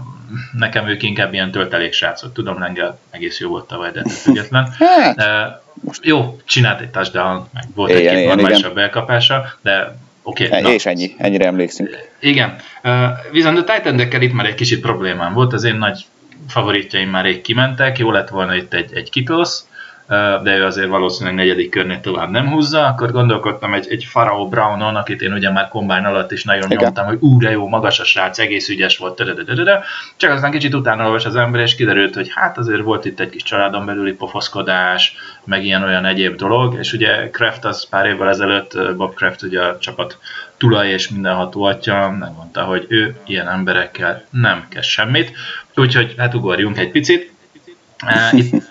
Speaker 2: nekem ők inkább ilyen töltelék srácok. Tudom, Lengel egész jó volt tavaly, de független. Uh, jó, csinált egy touchdown, meg volt igen, egy-két normálisabb elkapása, de Oké,
Speaker 1: okay, és ennyi, ennyire emlékszünk.
Speaker 2: Igen, uh, viszont a titan itt már egy kicsit problémám volt, az én nagy favoritjaim már rég kimentek, jó lett volna itt egy, egy Kittles, de ő azért valószínűleg negyedik körnél tovább nem húzza, akkor gondolkodtam egy, egy Farao Brownon, akit én ugye már kombány alatt is nagyon Igen. nyomtam, hogy ú, de jó, magas a srác, egész ügyes volt, csak aztán kicsit utána olvas az ember, és kiderült, hogy hát azért volt itt egy kis családon belüli pofoszkodás, meg ilyen olyan egyéb dolog, és ugye Kraft az pár évvel ezelőtt, Bob Kraft ugye a csapat tulaj és mindenható atya megmondta, hogy ő ilyen emberekkel nem kezd semmit, úgyhogy hát ugorjunk egy picit. Itt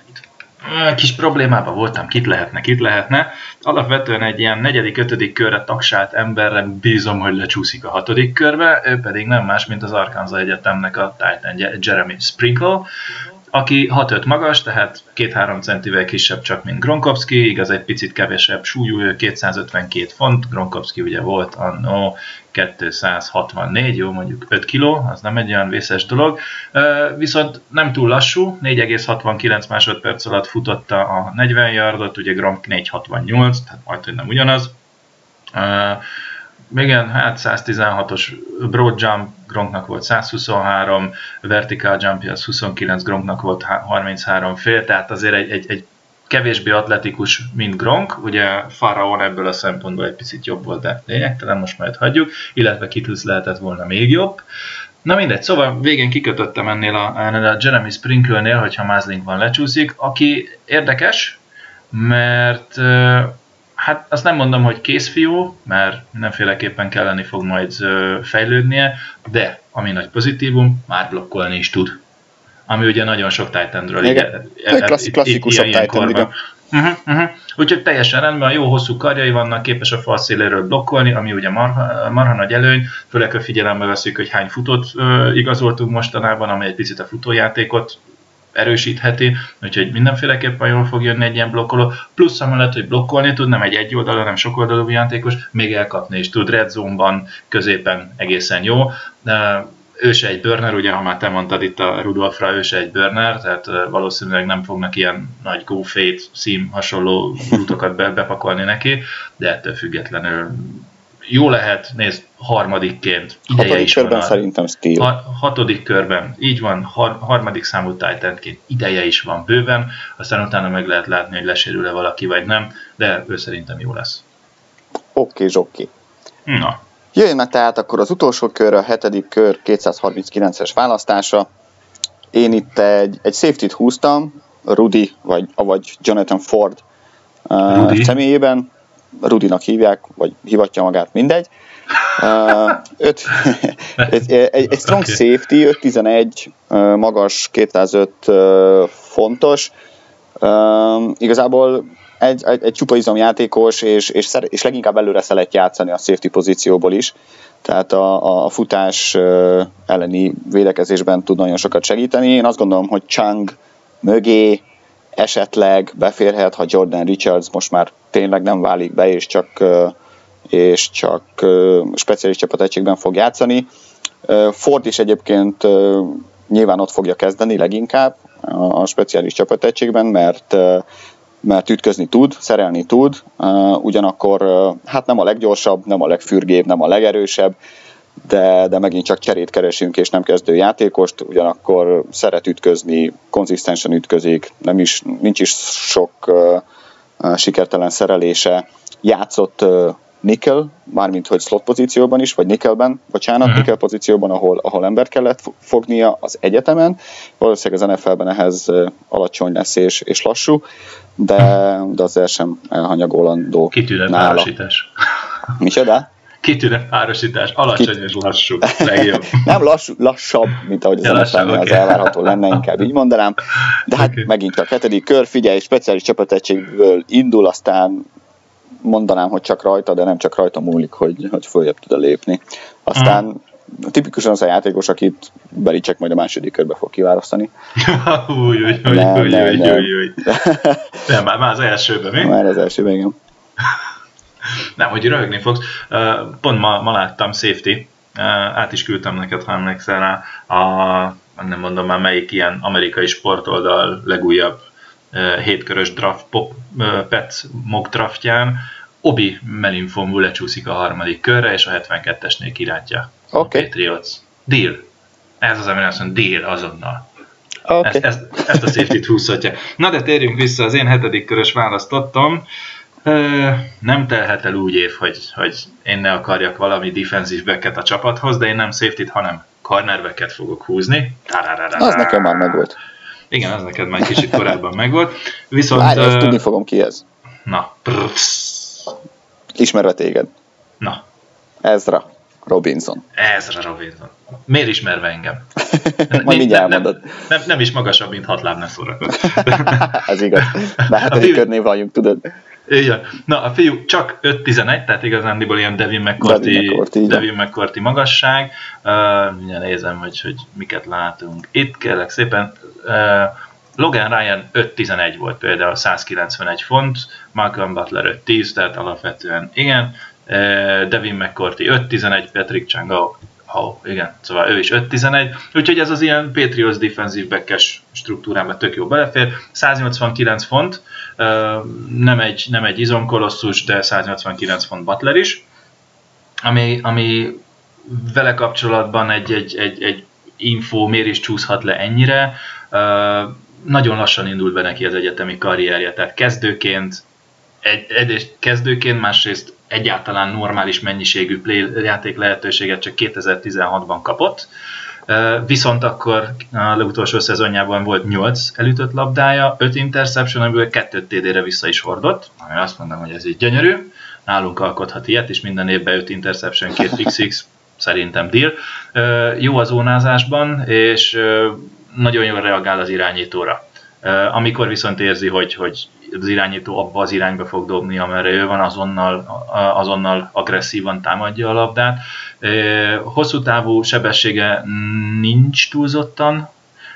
Speaker 2: kis problémában voltam, kit lehetne, kit lehetne. Alapvetően egy ilyen negyedik, ötödik körre tagsált emberre bízom, hogy lecsúszik a hatodik körbe, ő pedig nem más, mint az Arkansas Egyetemnek a Titan Jeremy Sprinkle, aki 6-5 magas, tehát 2-3 centivel kisebb csak, mint Gronkowski, igaz egy picit kevesebb súlyú, ő 252 font, Gronkowski ugye volt no 264, jó mondjuk 5 kiló, az nem egy olyan vészes dolog, viszont nem túl lassú, 4,69 másodperc alatt futotta a 40 yardot, ugye Gronk 4,68, tehát majd, hogy nem ugyanaz, igen, hát 116-os broad jump, Gronknak volt 123, vertical jump az 29, Gronknak volt 33 fél, tehát azért egy, egy, egy kevésbé atletikus, mint Gronk, ugye Faraon ebből a szempontból egy picit jobb volt, de lényegtelen, most majd hagyjuk, illetve Kittles lehetett volna még jobb. Na mindegy, szóval végén kikötöttem ennél a, ennél a Jeremy Sprinkle-nél, hogyha Mázlink van lecsúszik, aki érdekes, mert Hát azt nem mondom, hogy készfiú, mert mindenféleképpen kelleni fog majd fejlődnie, de ami nagy pozitívum, már blokkolni is tud. Ami ugye nagyon sok Titanről.
Speaker 1: E, klassz, klasszikusabb Titan.
Speaker 2: Uh-huh, uh-huh. Úgyhogy teljesen rendben, jó hosszú karjai vannak, képes a fal széléről blokkolni, ami ugye marha, marha nagy előny, főleg ha figyelembe veszük, hogy hány futót uh, igazoltunk mostanában, ami egy picit a futójátékot erősítheti, úgyhogy mindenféleképpen jól fog jönni egy ilyen blokkoló, plusz amellett, hogy blokkolni tud, nem egy egy oldalú, hanem sok oldalú játékos, még elkapni is tud, red zone-ban, középen egészen jó. De ő se egy burner, ugye, ha már te mondtad itt a Rudolfra, ő se egy burner, tehát valószínűleg nem fognak ilyen nagy fade szím hasonló rútokat be, bepakolni neki, de ettől függetlenül jó lehet, nézd, harmadikként
Speaker 1: ideje hatodik is körben van. Szerintem Steel.
Speaker 2: A, hatodik körben, így van, har, harmadik számú Titanként ideje is van bőven, aztán utána meg lehet látni, hogy lesérül-e valaki vagy nem, de ő szerintem jó lesz.
Speaker 1: Oké, okay, oké.
Speaker 2: Na.
Speaker 1: Jöjjön tehát akkor az utolsó kör, a hetedik kör 239-es választása. Én itt egy, egy safety-t húztam, Rudy, vagy, vagy Jonathan Ford uh, személyében. Rudinak hívják, vagy hivatja magát, mindegy. Uh, öt, egy, egy, egy strong okay. safety, 5-11, uh, magas, 205 uh, fontos. Uh, igazából egy, egy, egy csupa izomjátékos, és, és, szer, és leginkább előre szeret játszani a safety pozícióból is, tehát a, a futás elleni védekezésben tud nagyon sokat segíteni. Én azt gondolom, hogy Chang mögé esetleg beférhet, ha Jordan Richards most már tényleg nem válik be, és csak, és csak speciális csapategységben fog játszani. Ford is egyébként nyilván ott fogja kezdeni leginkább a speciális csapategységben, mert mert ütközni tud, szerelni tud, ugyanakkor hát nem a leggyorsabb, nem a legfürgébb, nem a legerősebb, de, de megint csak cserét keresünk, és nem kezdő játékost, ugyanakkor szeret ütközni, konzisztensen ütközik, nem is, nincs is sok uh, sikertelen szerelése, játszott uh, nickel, mármint hogy slot pozícióban is, vagy nickelben, bocsánat, uh-huh. nickel pozícióban, ahol, ahol ember kellett fognia az egyetemen. Valószínűleg az NFL-ben ehhez alacsony lesz és, és lassú, de, de azért sem elhanyagolandó
Speaker 2: Kitűnő párosítás.
Speaker 1: Micsoda?
Speaker 2: Kitűnő párosítás, alacsony Kit... és lassú, legjobb.
Speaker 1: Nem lassú, lassabb, mint ahogy az ja, lassabb, okay. az elvárható lenne, inkább így mondanám. De hát okay. megint a hetedik kör, figyelj, speciális csapategységből indul, aztán mondanám, hogy csak rajta, de nem csak rajta múlik, hogy, hogy följebb tud lépni. Aztán mm. tipikusan az a játékos, akit Belicek majd a második körbe fog kiválasztani.
Speaker 2: új, új, új, nem, új, nem, új, nem. új, új. Nem, már, már az elsőben, mi?
Speaker 1: Már az elsőben, igen.
Speaker 2: Nem, hogy röhögni fogsz. Pont ma, ma láttam Safety, át is küldtem neked, ha emlékszel rá, a, nem mondom már melyik ilyen amerikai sportoldal legújabb hétkörös draft, pop, pet mock draftján, Obi Melinfonvu lecsúszik a harmadik körre, és a 72-esnél kirátja
Speaker 1: okay.
Speaker 2: a Patriots. Deal. Ez az, amire azt mondja, deal azonnal.
Speaker 1: Okay. Ezt,
Speaker 2: ezt, ezt a safety-t húzhatja. Na de térjünk vissza, az én hetedik körös választottam. Nem telhet el úgy év, hogy, hogy én ne akarjak valami defensív backet a csapathoz, de én nem safety-t, hanem cornerbacket fogok húzni.
Speaker 1: Az nekem már megvolt.
Speaker 2: Igen, az neked már kicsit korábban megvolt. Viszont...
Speaker 1: Várj, uh, tudni fogom ki ez.
Speaker 2: Na.
Speaker 1: Ismerve téged.
Speaker 2: Na.
Speaker 1: Ezra Robinson.
Speaker 2: Ezra Robinson. Miért ismerve engem?
Speaker 1: Majd mindjárt nem,
Speaker 2: nem, nem, nem, is magasabb, mint hat láb ne szórakod.
Speaker 1: ez igaz. De hát egy körnél vagyunk, tudod.
Speaker 2: Igen. Na, a fiú csak 5-11, tehát igazándiból ilyen Devin McCourty, Devin McCourty, Devin McCourty magasság. Uh, nézem, hogy, hogy miket látunk. Itt kérlek szépen, uh, Logan Ryan 5-11 volt például, 191 font, Malcolm Butler 5-10, tehát alapvetően igen. Uh, Devin McCourty 5-11, Patrick Changa Oh, igen, szóval ő is 5-11, úgyhogy ez az ilyen Patriots defensív backes struktúrában tök jó belefér. 189 font, nem egy, nem egy izomkolosszus, de 189 font Butler is, ami, ami vele kapcsolatban egy, egy, egy, egy info miért is csúszhat le ennyire. Nagyon lassan indult be neki az egyetemi karrierje, tehát kezdőként, egy, egyrészt kezdőként, másrészt egyáltalán normális mennyiségű play játék lehetőséget csak 2016-ban kapott, Viszont akkor a legutolsó szezonjában volt 8 elütött labdája, 5 interception, amiből 2 TD-re vissza is hordott, ami azt mondom, hogy ez így gyönyörű. Nálunk alkothat ilyet, és minden évben 5 interception, 2 XX, szerintem deal. Jó az zónázásban, és nagyon jól reagál az irányítóra. Amikor viszont érzi, hogy, hogy az irányító abba az irányba fog dobni, amerre ő van, azonnal, azonnal agresszívan támadja a labdát. Hosszú távú sebessége nincs túlzottan,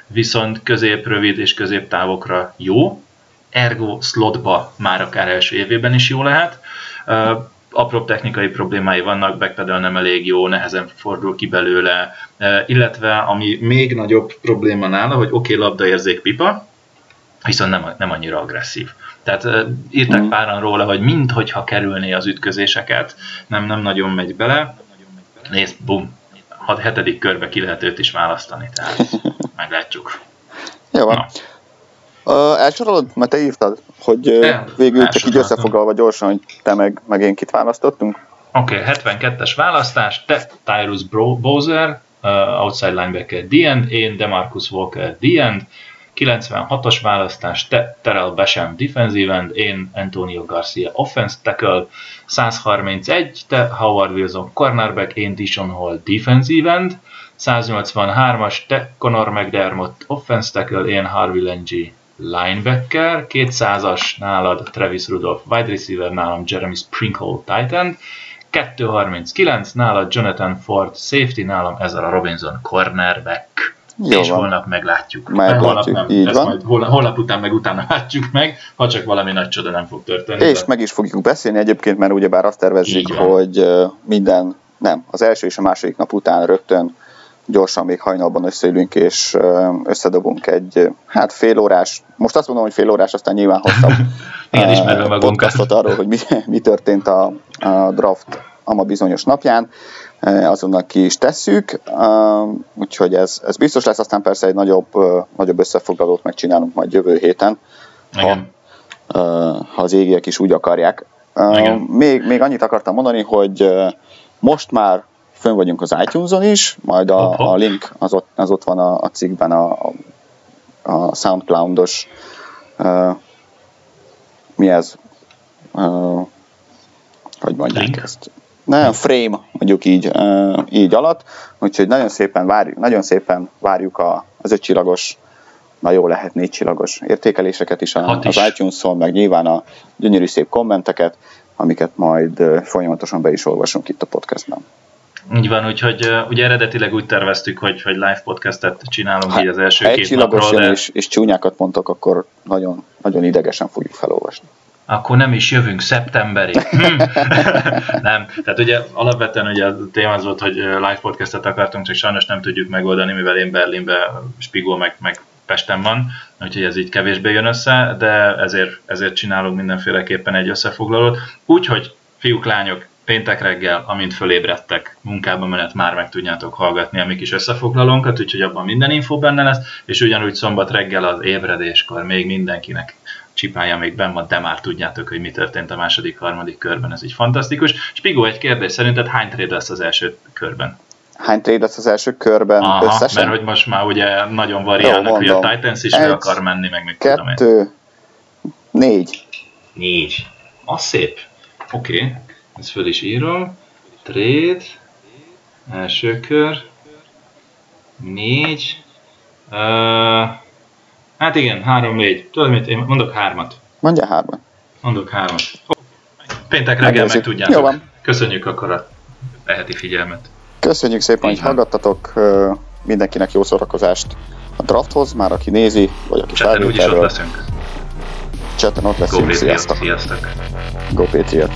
Speaker 2: viszont közép, rövid és középtávokra jó, ergo slotba már akár első évében is jó lehet. Apró technikai problémái vannak, backpedal nem elég jó, nehezen fordul ki belőle, illetve ami még nagyobb probléma nála, hogy oké, okay, labdaérzék pipa, viszont nem, nem annyira agresszív. Tehát írtak mm. páran róla, hogy minthogyha kerülné az ütközéseket, nem, nem nagyon megy bele. Nézd, bum, a hetedik körbe ki lehet őt is választani, tehát meglátjuk.
Speaker 1: Jó van. Uh, elsorolod? Mert te írtad, hogy El, végül csak így összefoglalva gyorsan, hogy te meg, meg én kit választottunk.
Speaker 2: Oké, okay, 72-es választás, te Tyrus Bowser, uh, outside linebacker DN, én Demarcus Walker DN, 96-os választás, te Terrell Basham defensive end, én Antonio Garcia offense tackle, 131, te Howard Wilson cornerback, én Dishon Hall defensive end, 183-as, te Conor McDermott offense tackle, én Harvey Lengy linebacker, 200-as nálad Travis Rudolph, wide receiver nálam Jeremy Sprinkle Titan, 239 nálad Jonathan Ford safety, nálam ezzel a Robinson cornerback. Jó és van. holnap meglátjuk.
Speaker 1: Meglátjuk, holnap nem. így van.
Speaker 2: Majd holnap, holnap után meg utána látjuk meg, ha csak valami nagy csoda nem fog történni.
Speaker 1: És de... meg is fogjuk beszélni egyébként, mert ugyebár azt tervezzük, hogy minden, nem, az első és a második nap után rögtön gyorsan még hajnalban összeülünk, és összedobunk egy, hát fél órás, most azt mondom, hogy fél órás, aztán nyilván hosszabb
Speaker 2: Igen,
Speaker 1: podcastot arról, hogy mi, mi történt a, a draft ama bizonyos napján, azonnal ki is tesszük, úgyhogy ez, ez biztos lesz, aztán persze egy nagyobb, nagyobb összefoglalót megcsinálunk majd jövő héten, ha, ha az égiek is úgy akarják. Igen. Még, még annyit akartam mondani, hogy most már fönn vagyunk az iTunes-on is, majd a, a link az ott, az ott van a, a cikkben a, a Soundcloud-os mi ez? Hogy mondják link? ezt? Nem, frame, mondjuk így, így alatt, úgyhogy nagyon szépen várjuk, nagyon szépen várjuk a, az ötcsillagos na jó lehet négy csillagos értékeléseket is, a, is. az iTunes-on, meg nyilván a gyönyörű szép kommenteket, amiket majd folyamatosan be is olvasunk itt a podcastban.
Speaker 2: Így van, úgyhogy ugye eredetileg úgy terveztük, hogy, hogy live podcastet csinálunk hát, így az első két
Speaker 1: napról. De... És, és csúnyákat mondtok, akkor nagyon, nagyon idegesen fogjuk felolvasni.
Speaker 2: Akkor nem is jövünk szeptemberig. Hm. nem, tehát ugye alapvetően ugye a téma az volt, hogy live podcastet akartunk, csak sajnos nem tudjuk megoldani, mivel én Berlinbe, Spigó meg, meg Pesten van, úgyhogy ez így kevésbé jön össze, de ezért, ezért csinálunk mindenféleképpen egy összefoglalót. Úgyhogy fiúk, lányok, péntek reggel, amint fölébredtek, munkába menet már meg tudjátok hallgatni a mi kis összefoglalónkat, úgyhogy abban minden info benne lesz, és ugyanúgy szombat reggel az ébredéskor még mindenkinek csipája még benn van, de már tudjátok, hogy mi történt a második, harmadik körben, ez így fantasztikus. Spigó, egy kérdés, szerinted hány trade lesz az első körben?
Speaker 1: Hány trade lesz az első körben
Speaker 2: Aha, összesen? mert hogy most már ugye nagyon variálnak, hogy a Titans is egy, akar menni, meg még
Speaker 1: kettő, tudom én. négy.
Speaker 2: Négy. Az szép. Oké. Okay. Ezt föl is írom. Trade. Első kör. Négy. Uh, hát igen, három, négy. Tudod mit? Én mondok hármat.
Speaker 1: Mondja hármat.
Speaker 2: Mondok hármat. Oh, péntek reggel meg tudjátok. Jó van. Köszönjük akkor a eheti figyelmet.
Speaker 1: Köszönjük szépen, hogy hallgattatok. Mindenkinek jó szórakozást a drafthoz, már aki nézi, vagy aki
Speaker 2: Chatten úgyis ott leszünk.
Speaker 1: Chatten ott leszünk.
Speaker 2: Go Sziasztok. Sziasztok.
Speaker 1: Go Patriot.